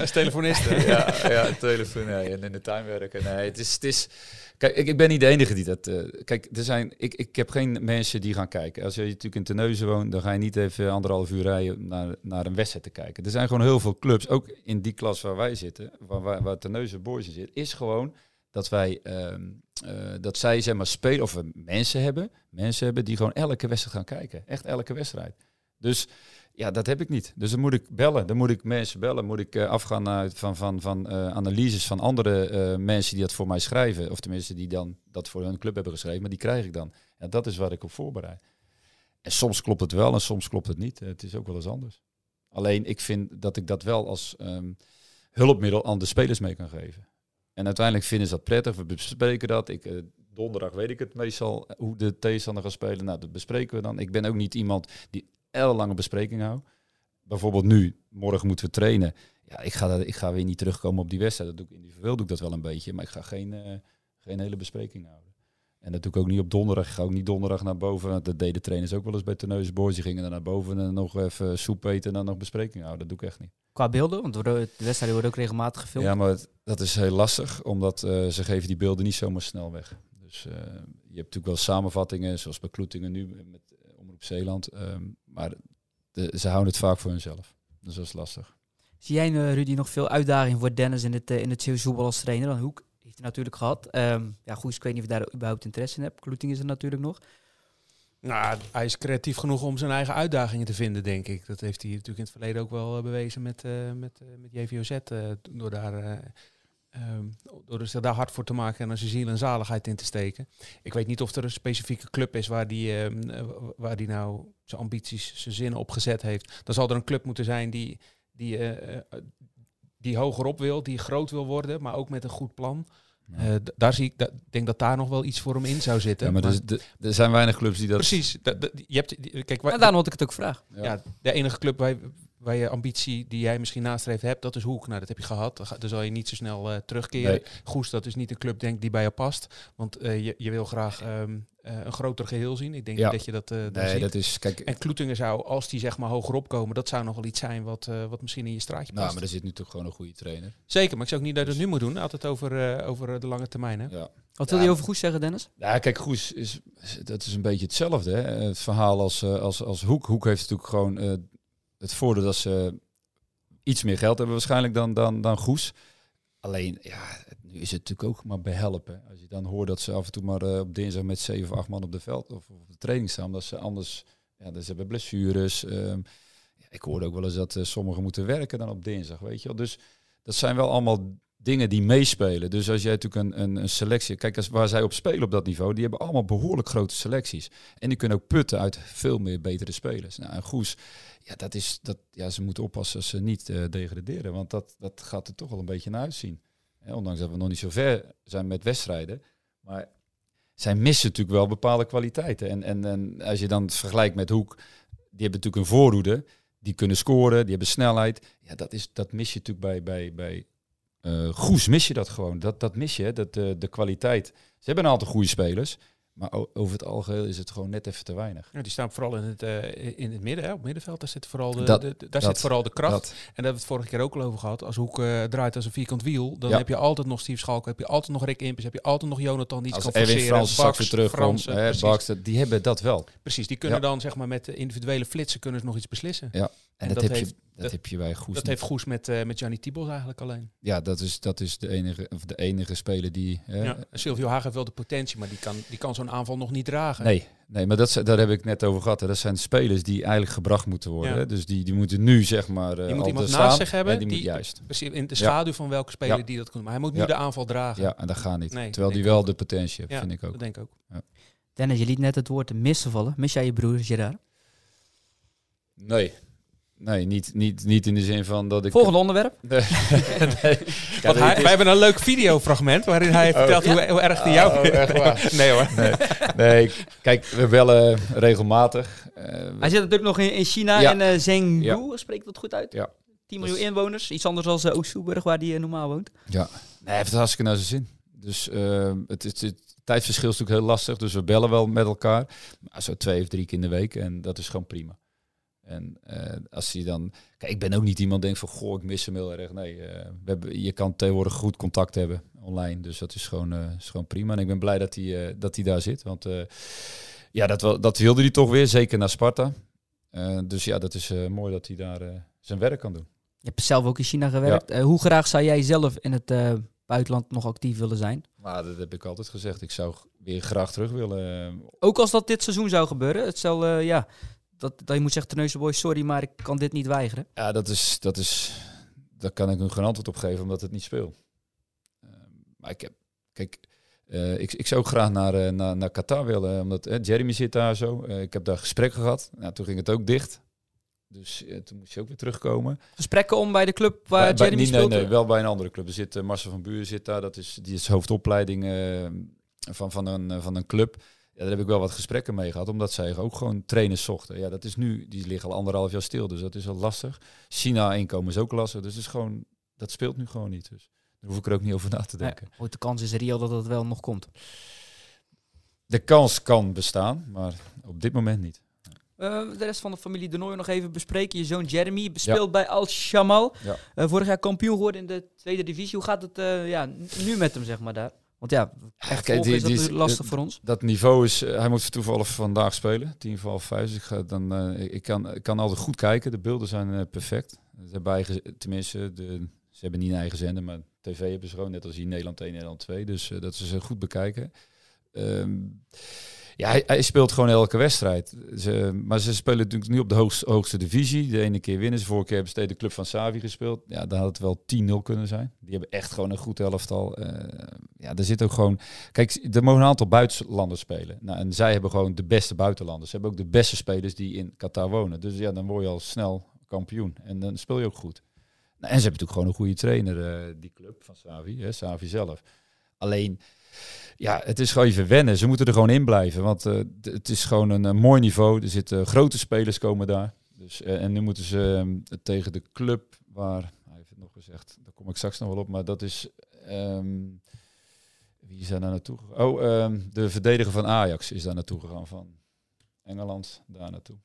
Als telefonist. hè?
ja, ja, telefoon nee, en in de tuin werken. Nee, het is, het is. Kijk, ik, ik ben niet de enige die dat. eh, kijk, er zijn. Ik, ik heb geen mensen die gaan kijken. Als je natuurlijk in Terneuzen woont, dan ga je niet even anderhalf uur rijden naar, naar een wedstrijd te kijken. Er zijn gewoon heel veel clubs, ook in die klas waar wij zitten, waar, waar, waar Terneuzen Boys zit, is gewoon dat wij. ehm, eh, dat zij zeg maar spelen of we mensen hebben, mensen hebben die gewoon elke wedstrijd gaan kijken. Echt elke wedstrijd. Dus ja, dat heb ik niet. Dus dan moet ik bellen. Dan moet ik mensen bellen. Moet ik eh, afgaan naar, van, van, van eh, analyses van andere eh, mensen die dat voor mij schrijven. Of tenminste die dan dat voor hun club hebben geschreven. Maar die krijg ik dan. Ja, dat is waar ik op voorbereid. En soms klopt het wel en soms klopt het niet. Het is ook wel eens anders. Alleen ik vind dat ik dat wel als ehm, hulpmiddel aan de spelers mee kan geven. En uiteindelijk vinden ze dat prettig. We bespreken dat. Ik, donderdag weet ik het meestal hoe de tegenstander gaat spelen. Nou, dat bespreken we dan. Ik ben ook niet iemand die ellenlange bespreking houdt. Bijvoorbeeld nu, morgen moeten we trainen. Ja, ik ga, dat- ik ga weer niet terugkomen op die wedstrijd. Dat doe ik individueel doe ik dat wel een beetje. Maar ik ga geen, eh, geen hele bespreking houden. En dat doe ik ook niet op donderdag. Ik ga ook niet donderdag naar boven. want Dat deden trainers ook wel eens bij Terneuzen Boys. Die gingen dan naar boven en nog even soep eten en dan nog bespreking houden. Dat doe ik echt niet.
Qua beelden, want de wedstrijden worden ook regelmatig gefilmd.
Ja, maar het- dat is heel lastig, omdat eh, ze geven die beelden niet zomaar snel weg. Dus eh, je hebt natuurlijk wel samenvattingen, zoals bij Kloetingen nu met Zeeland. ehm, maar de- ze houden het vaak voor hunzelf. Dus dat is lastig.
Zie jij, eh, Rudy, nog veel uitdaging voor Dennis in het, eh, in het voetbal als trainer? Dan Hoek heeft hij natuurlijk gehad. Ehm ja, goed, ik weet niet of je daar überhaupt interesse in hebt. Kloeting is er natuurlijk nog.
Nou, hij is creatief genoeg om zijn eigen uitdagingen te vinden, denk ik. Dat heeft hij natuurlijk in het verleden ook wel eh, bewezen met, eh met, eh, met JVOZ. eh, door, daar, ehm, door zich daar hard voor te maken en er zijn ziel en zaligheid in te steken. Ik weet niet of er een specifieke club is waar die, ehm, eh, waar die nou zijn ambities, zijn zinnen op gezet heeft. Dan zal er een club moeten zijn die, die, eh, eh, die hogerop wil, die groot wil worden, maar ook met een goed plan. Eh, daar zie ik, da- denk dat daar nog wel iets voor hem in zou zitten.
Ja, maar dus, er zijn weinig clubs die dat...
Precies. Je hebt, die- kijk, waar,
Maar daarom had ik het ook vraag.
Ja.
ja. de enige club waar je, waar je ambitie die jij misschien nastreeft hebt, dat is Hoek. Nou, dat heb je gehad. Dan, zal je niet zo snel eh, terugkeren.
Nee.
Goes, dat is niet een club denk die bij je past. Want eh, je, je wil graag ehm, eh, een groter geheel zien. Ik denk
Ja.
niet dat je dat,
Nee,
ziet.
dat is... Kijk,
En Kloetingen zou, als die zeg maar hoger opkomen, dat zou nog wel iets zijn wat, eh, wat misschien in je straatje
nou,
past.
maar er zit nu toch gewoon een goede trainer.
Zeker, maar ik zou ook niet dat je het nu moet doen. Altijd over, eh, over de lange termijn. Hè?
Ja.
Wat wil
Ja.
je over Goes zeggen, Dennis?
Ja, kijk, Goes is, dat is een beetje hetzelfde. Hè? Het verhaal als, als, als Hoek. Hoek heeft natuurlijk gewoon eh, het voordeel dat ze iets meer geld hebben waarschijnlijk dan, dan, dan Goes. Alleen, ja, nu is het natuurlijk ook maar behelpen. Als je dan hoort dat ze af en toe maar eh, op dinsdag met zeven of acht man op de veld of op de training staan, omdat ze anders, ja, dus ze hebben blessures. ehm, ja, ik hoorde ook wel eens dat eh, sommigen moeten werken dan op dinsdag, weet je wel. Dus dat zijn wel allemaal dingen die meespelen. Dus als jij natuurlijk een, een, een selectie... Kijk, als, waar zij op spelen op dat niveau, die hebben allemaal behoorlijk grote selecties. En die kunnen ook putten uit veel meer betere spelers. Nou, en Goes, ja, dat is, dat, ja, ze moeten oppassen ze niet eh, degraderen. Want dat, dat gaat er toch wel een beetje naar uitzien. Ondanks dat we nog niet zo ver zijn met wedstrijden. Maar zij missen natuurlijk wel bepaalde kwaliteiten. En, en, en als je dan het vergelijkt met Hoek, die hebben natuurlijk een voorhoede. Die kunnen scoren, die hebben snelheid. Ja, dat, is, dat mis je natuurlijk bij, bij, bij eh Goes mis je dat gewoon. Dat, dat mis je, dat, eh, de kwaliteit. Ze hebben een aantal goede spelers. Maar over het algeheel is het gewoon net even te weinig.
Ja, die staan vooral in het, eh, in het midden, hè, op het middenveld. Daar zit vooral de,
Dat-
de- daar
dat-
zit vooral de kracht.
Dat,
En daar hebben we het vorige keer ook al over gehad. Als Hoek eh, draait als een vierkant wiel, dan
Ja.
heb je altijd nog Steve Schalk, heb je altijd nog Rick Impes, heb je altijd nog Jonathan die iets
als
kan
Erwin
forceren.
Frans straks weer terugkomt, die hebben dat wel.
Precies, die kunnen
Ja.
dan zeg maar met de individuele flitsen kunnen ze nog iets beslissen.
En,
En
dat,
dat
heb,
heeft-
je, dat, heb je bij Goes
Dat heeft Goes met, eh met Gianni Tibos eigenlijk alleen.
Ja, dat is, dat is de, enige, of de enige speler die...
Ja. En Silvio Hagen heeft wel de potentie, maar die kan, die kan zo'n aanval nog niet dragen.
Nee, nee maar dat, daar heb ik net over gehad. Hè. Dat zijn spelers die eigenlijk gebracht moeten worden.
Ja.
hè. Dus die, die moeten nu zeg maar eh
Je moet iemand naast zich hebben
En die,
die-
moet juist.
Precies, in de schaduw van welke speler
Ja.
die dat kan. Maar hij moet nu
Ja.
de aanval dragen.
Ja, en dat gaat niet.
Nee,
Terwijl die wel de potentie heeft,
Ja,
vind ik ook.
Dat denk ik ook.
Dennis, je liet net het woord missen vallen. Mis jij je broer Gerard?
Nee. Nee, niet, niet, niet in de zin van dat ik...
Volgende onderwerp. [LAUGHS]
Nee. nee. Ja,
Want
nee,
hij,
het is-
wij hebben een leuk videofragment waarin hij vertelt hoe, hoe erg hij jou
Oh, echt waar? [LAUGHS]
Nee hoor.
Nee, nee, kijk, we bellen regelmatig. Eh,
Hij zit natuurlijk nog in, in China
Ja.
en eh Zhengzhou,
Ja.
spreekt dat goed uit?
Ja.
10 miljoen
Dus-
inwoners, iets anders dan uh, Oost-Soeburg, waar hij normaal woont.
Ja, nee, hij heeft het hartstikke naar zijn zin. Dus eh, het, het, het tijdverschil is natuurlijk heel lastig. Dus we bellen wel met elkaar. Maar zo twee of drie keer in de week. En dat is gewoon prima. En eh, als hij dan... Kijk, ik ben ook niet iemand die denkt van... Goh, ik mis hem heel erg. Nee, eh, we hebben, je kan tegenwoordig goed contact hebben online. Dus dat is gewoon, eh, is gewoon prima. En ik ben blij dat hij, dat hij daar zit. Want ja, dat, wel, dat wilde hij toch weer. Zeker naar Sparta. Dus ja, dat is mooi dat hij daar zijn werk kan doen.
Je hebt zelf ook in China gewerkt. Hoe graag zou jij zelf in het buitenland nog actief willen zijn?
Maar dat heb ik altijd gezegd. Ik zou weer graag terug willen.
Ook als dat dit seizoen zou gebeuren. Het zal, ja, dat, dat je moet zeggen, Terneuzen Boys, sorry, maar ik kan dit niet weigeren.
Ja, dat is, dat is, daar kan ik nu geen antwoord op geven, omdat het niet speelt. Eh, maar ik heb, kijk, eh, ik, ik zou ook graag naar, eh, naar, naar Qatar willen, omdat eh, Jeremy zit daar zo. Ik heb daar gesprekken gehad. Nou, toen ging het ook dicht. Dus toen moest je ook weer terugkomen.
Gesprekken om bij de club waar
Bij- bij-
Jeremy
niet- nee,
speelt?
nee, wel bij een andere club. Er zit Marcel van Buren zit daar. Dat is, die is hoofdopleiding van, van, een, van een club. Ja, daar heb ik wel wat gesprekken mee gehad, omdat zij ook gewoon trainers zochten. Ja, dat is nu, die liggen al anderhalf jaar stil, dus dat is wel lastig. China-inkomen is ook lastig, dus het is gewoon, dat speelt nu gewoon niet. Dus daar hoef ik er ook niet over na te denken.
Ooit de kans is reëel dat het wel nog komt.
De kans kan bestaan, maar op dit moment niet.
Eh, de rest van de familie De Nooijer nog even bespreken. Je zoon Jeremy speelt bij Al Shamal.
Ja.
Eh, vorig jaar kampioen geworden in de tweede divisie. Hoe gaat het eh, ja, nu met hem, zeg maar, daar? Want ja, echt
kijk, die-
is
die
lastig voor ons.
Dat niveau is, eh, hij moet toevallig vandaag spelen, tien voor half vijf. Dus ik, ga dan, eh, ik, kan, ik kan altijd goed kijken. De beelden zijn eh, perfect. Ze hebben eigen, tenminste, de, ze hebben niet een eigen zender, maar tv hebben ze gewoon, net als hier Nederland 1, Nederland 2. Dus eh, dat is eh, goed bekijken. Ehm, ja, hij, hij speelt gewoon elke wedstrijd. Ze, maar ze spelen natuurlijk nu op de hoogste, divisie. De ene keer winnen ze. Vorige keer hebben ze de club van Savi gespeeld. Ja, dan had het wel 10-0 kunnen zijn. Die hebben echt gewoon een goed elftal. Eh ja, er zit ook gewoon... Kijk, er mogen een aantal buitenlanders spelen. Nou, en zij hebben gewoon de beste buitenlanders. Ze hebben ook de beste spelers die in Qatar wonen. Dus ja, dan word je al snel kampioen. En dan speel je ook goed. Nou, en ze hebben natuurlijk gewoon een goede trainer, eh, die club van Savi. Hè, Savi zelf. Alleen, ja, het is gewoon even wennen. Ze moeten er gewoon in blijven. Want eh, het is gewoon een, eh, mooi niveau. Er zitten grote spelers komen daar. Dus, eh, en nu moeten ze ehm, tegen de club waar... Hij heeft het nog gezegd, daar kom ik straks nog wel op. Maar dat is... ehm, wie is daar nou naartoe gegaan? Oh, ehm, de verdediger van Ajax is daar naartoe gegaan. Van Engeland daar naartoe.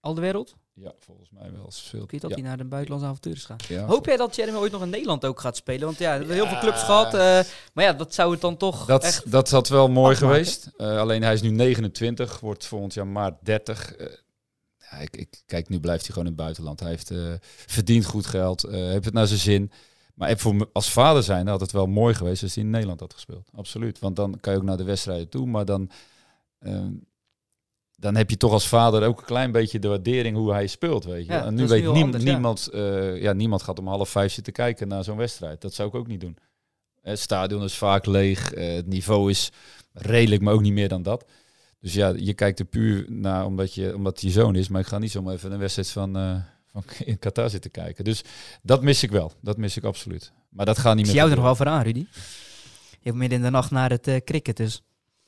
Al de wereld?
Ja, volgens mij wel. Is veel.
Weet dat
ja.
hij naar de buitenlandse avonturen gaat.
Ja,
Hoop jij dat Jeremy ooit nog in Nederland ook gaat spelen? Want ja, we hebben heel veel clubs gehad. eh, maar ja, dat zou het dan toch
Dat,
echt...
dat had wel mooi
afmaken.
geweest. Eh, alleen hij is nu 29, wordt volgend jaar maart 30. Eh, ja, ik, ik, kijk, nu blijft hij gewoon in het buitenland. Hij heeft eh, verdient goed geld, eh, heeft het naar zijn zin. Maar ik voor me, als vader zijn had het wel mooi geweest als hij in Nederland had gespeeld. Absoluut. Want dan kan je ook naar de wedstrijden toe. Maar dan, ehm, dan heb je toch als vader ook een klein beetje de waardering hoe hij speelt. Weet je.
Ja,
en nu weet
nu wel
niem-
anders, ja.
niemand, eh, ja, niemand gaat om half vijf zitten kijken naar zo'n wedstrijd. Dat zou ik ook niet doen. Het stadion is vaak leeg. eh, het niveau is redelijk, maar ook niet meer dan dat. Dus ja, je kijkt er puur naar omdat, je, omdat je zoon is. Maar ik ga niet zomaar even een wedstrijd van, eh, van in Qatar zitten kijken. Dus dat mis ik wel. Dat mis ik absoluut. Maar dat gaat
Ik
niet
zie
meer
jou er nog wel voor aan, Rudy. Je hebt midden in de nacht naar het eh, cricket dus.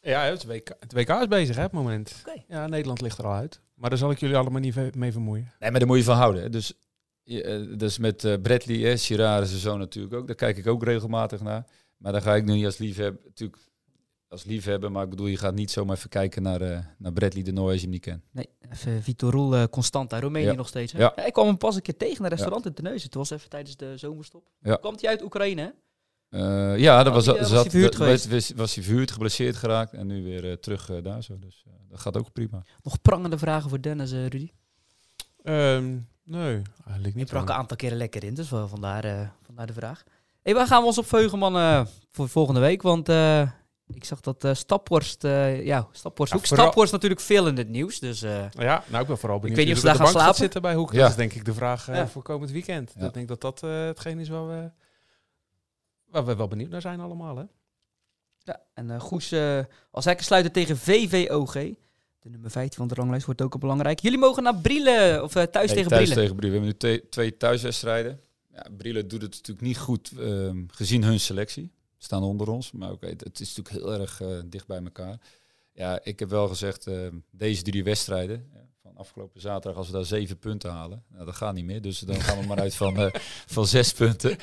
Ja, het WK, het WK is bezig hè, op het moment.
Oké.
Ja, Nederland ligt er al uit. Maar daar zal ik jullie allemaal niet mee vermoeien.
Nee, maar daar moet je van houden. hè. Dus, je, eh, dus met eh, Bradley, hè, Girard is zijn zoon natuurlijk ook. Daar kijk ik ook regelmatig naar. Maar daar ga ik nu niet als liefhebber, natuurlijk als liefhebber. Maar ik bedoel, je gaat niet zomaar even kijken naar, eh, naar Bradley de Nooy als je hem niet kent.
Nee, even Vitorul uh, Constanta, Roemenië
Ja.
nog steeds. Hè?
Ja.
ik kwam hem pas een keer tegen in een restaurant in Terneuzen. Toen was even tijdens de zomerstop.
Ja.
Kwam hij uit Oekraïne, hè?
Eh, ja, dat was,
die, eh, was
zat,
hij verhuurd
dat-
geweest?
was, was hij verhuurd, geblesseerd geraakt en nu weer eh, terug eh, daar zo. Dus eh, dat gaat ook prima.
Nog prangende vragen voor Dennis, eh, Rudy.
Ehm, nee, eigenlijk
Ik
niet.
brak een aantal keren lekker in, dus wel vandaar, eh, vandaar de vraag. Hey, waar gaan we ons op veugen, man, eh, voor volgende week? Want eh, ik zag dat eh Staphorst, eh, ja, Staphorst,
Ja,
Hoek.
vooral-
Staphorst natuurlijk veel in het nieuws, dus... eh,
Ja, nou ik ben vooral benieuwd
weet niet of ze daar gaan slapen.
zitten bij Hoek.
Ja.
Dat is denk ik de vraag eh,
Ja.
voor komend weekend.
Ja.
Ik denk dat dat eh, hetgeen is waar we, waar we wel benieuwd naar zijn allemaal. Hè?
Ja, en eh Goes eh, als hekkensluiter tegen VVOG. De nummer 15 van de ranglijst wordt ook al belangrijk. Jullie mogen naar Brielen, of eh, thuis
Nee,
tegen
thuis
Brielen.
tegen Brielen. We hebben nu twee thuiswedstrijden. Ja, Brielen doet het natuurlijk niet goed ehm, gezien hun selectie. Staan onder ons. Maar oké, het, het is natuurlijk heel erg dicht bij elkaar. Ja, ik heb wel gezegd, ehm, deze drie wedstrijden van afgelopen zaterdag, als we daar zeven punten halen, nou, dat gaat niet meer. Dus dan gaan we maar uit van, eh, [LAUGHS] van zes punten.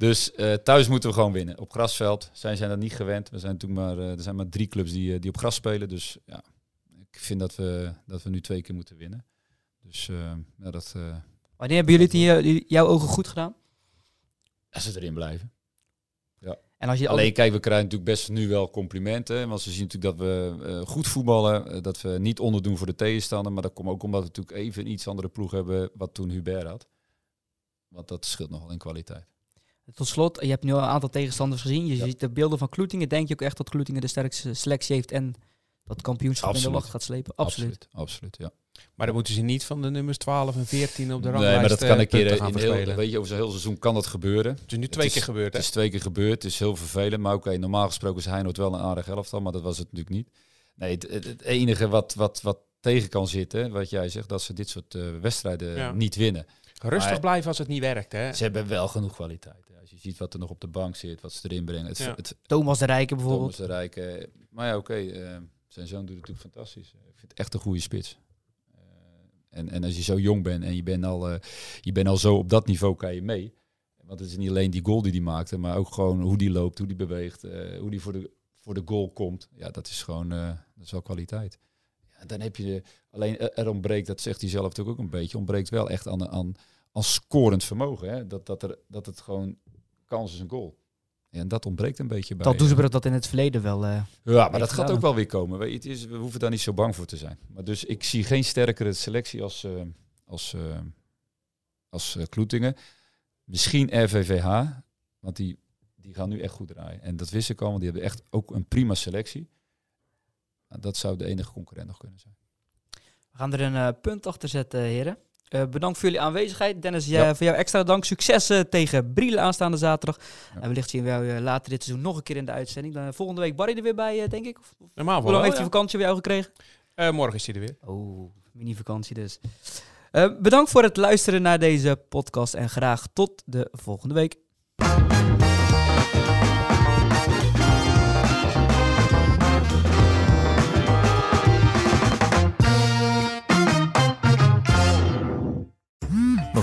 Dus eh, thuis moeten we gewoon winnen. Op grasveld zijn zij dat niet gewend. We zijn natuurlijk maar, eh, er zijn maar drie clubs die, eh, die op gras spelen. Dus ja, ik vind dat we, dat we nu twee keer moeten winnen. Dus ja, dat,
Wanneer hebben jullie het in jouw ogen goed gedaan?
als ze erin blijven.
En als je al
Alleen kijk, we krijgen natuurlijk best nu wel complimenten. Want ze zien natuurlijk dat we goed voetballen. dat we niet onderdoen voor de tegenstander. Maar dat komt ook omdat we natuurlijk even een iets andere ploeg hebben wat toen Hubert had. Want dat scheelt nogal in kwaliteit.
Tot slot, je hebt nu al een aantal tegenstanders gezien. Je
Ja.
ziet de beelden van Kloetingen. Denk je ook echt dat Kloetingen de sterkste selectie heeft en dat kampioenschap in
Absoluut.
de wacht gaat slepen? Absoluut.
Absoluut, ja.
Maar dan moeten ze niet van de nummers 12 en 14 op de
Nee,
ranglijst
maar dat
eh,
kan een keer
punten
in heel, weet je, over zo'n heel seizoen kan dat gebeuren.
Het is nu twee
is-
keer gebeurd.
Het
Hè?
is twee keer gebeurd. Het is heel vervelend. Maar oké, normaal gesproken is Heinoord wel een aardig elftal. Maar dat was het natuurlijk niet. Nee, het, het, het enige wat, wat, wat tegen kan zitten, wat jij zegt, dat ze dit soort eh, wedstrijden
Ja.
niet winnen.
Rustig
Maar-
blijven als het niet werkt. Hè?
Ze hebben wel genoeg kwaliteit. Als je ziet wat er nog op de bank zit, wat ze erin brengen. Het,
Ja.
het
Thomas de Rijken bijvoorbeeld.
Thomas de Rijken. Maar ja, oké. eh, zijn zoon doet het natuurlijk fantastisch. Ik vind het echt een goede spits. Eh, en, en als je zo jong bent en je bent al, eh, je bent al zo op dat niveau, kan je mee. Want het is niet alleen die goal die hij maakte, maar ook gewoon hoe die loopt, hoe die beweegt, eh, hoe die voor de, voor de goal komt. Ja, dat is gewoon eh, dat is wel kwaliteit. Ja, dan heb je de, alleen er er ontbreekt, dat zegt hij zelf natuurlijk ook een beetje, ontbreekt wel echt aan, aan, aan scorend vermogen. Hè? Dat, dat, er, dat het gewoon kans is een goal. En dat ontbreekt een beetje bij.
Dat doen ze
eh,
dat in het verleden wel. eh,
Ja, maar dat gaat ook wel weer komen. Je, het is, we hoeven daar niet zo bang voor te zijn. Maar dus ik zie geen sterkere selectie als, eh, als, als Kloetingen. Misschien RVVH, want die, die gaan nu echt goed draaien. En dat wist ik al, want die hebben echt ook een prima selectie. Dat zou de enige concurrent nog kunnen zijn.
We gaan er een punt achter zetten, heren. Eh, bedankt voor jullie aanwezigheid. Dennis,
Ja.
jij- voor jou extra dank. Succes eh, tegen Brielen aanstaande zaterdag.
Ja.
En wellicht zien we jou eh, later dit seizoen nog een keer in de uitzending. Dan, volgende week Barry er weer bij, denk ik. Of, of-
Normaal
hoe
wel.
lang heeft
ja.
hij vakantie bij jou gekregen?
Eh, morgen is hij er weer.
Oh, mini-vakantie dus. Bedankt voor het luisteren naar deze podcast en graag tot de volgende week.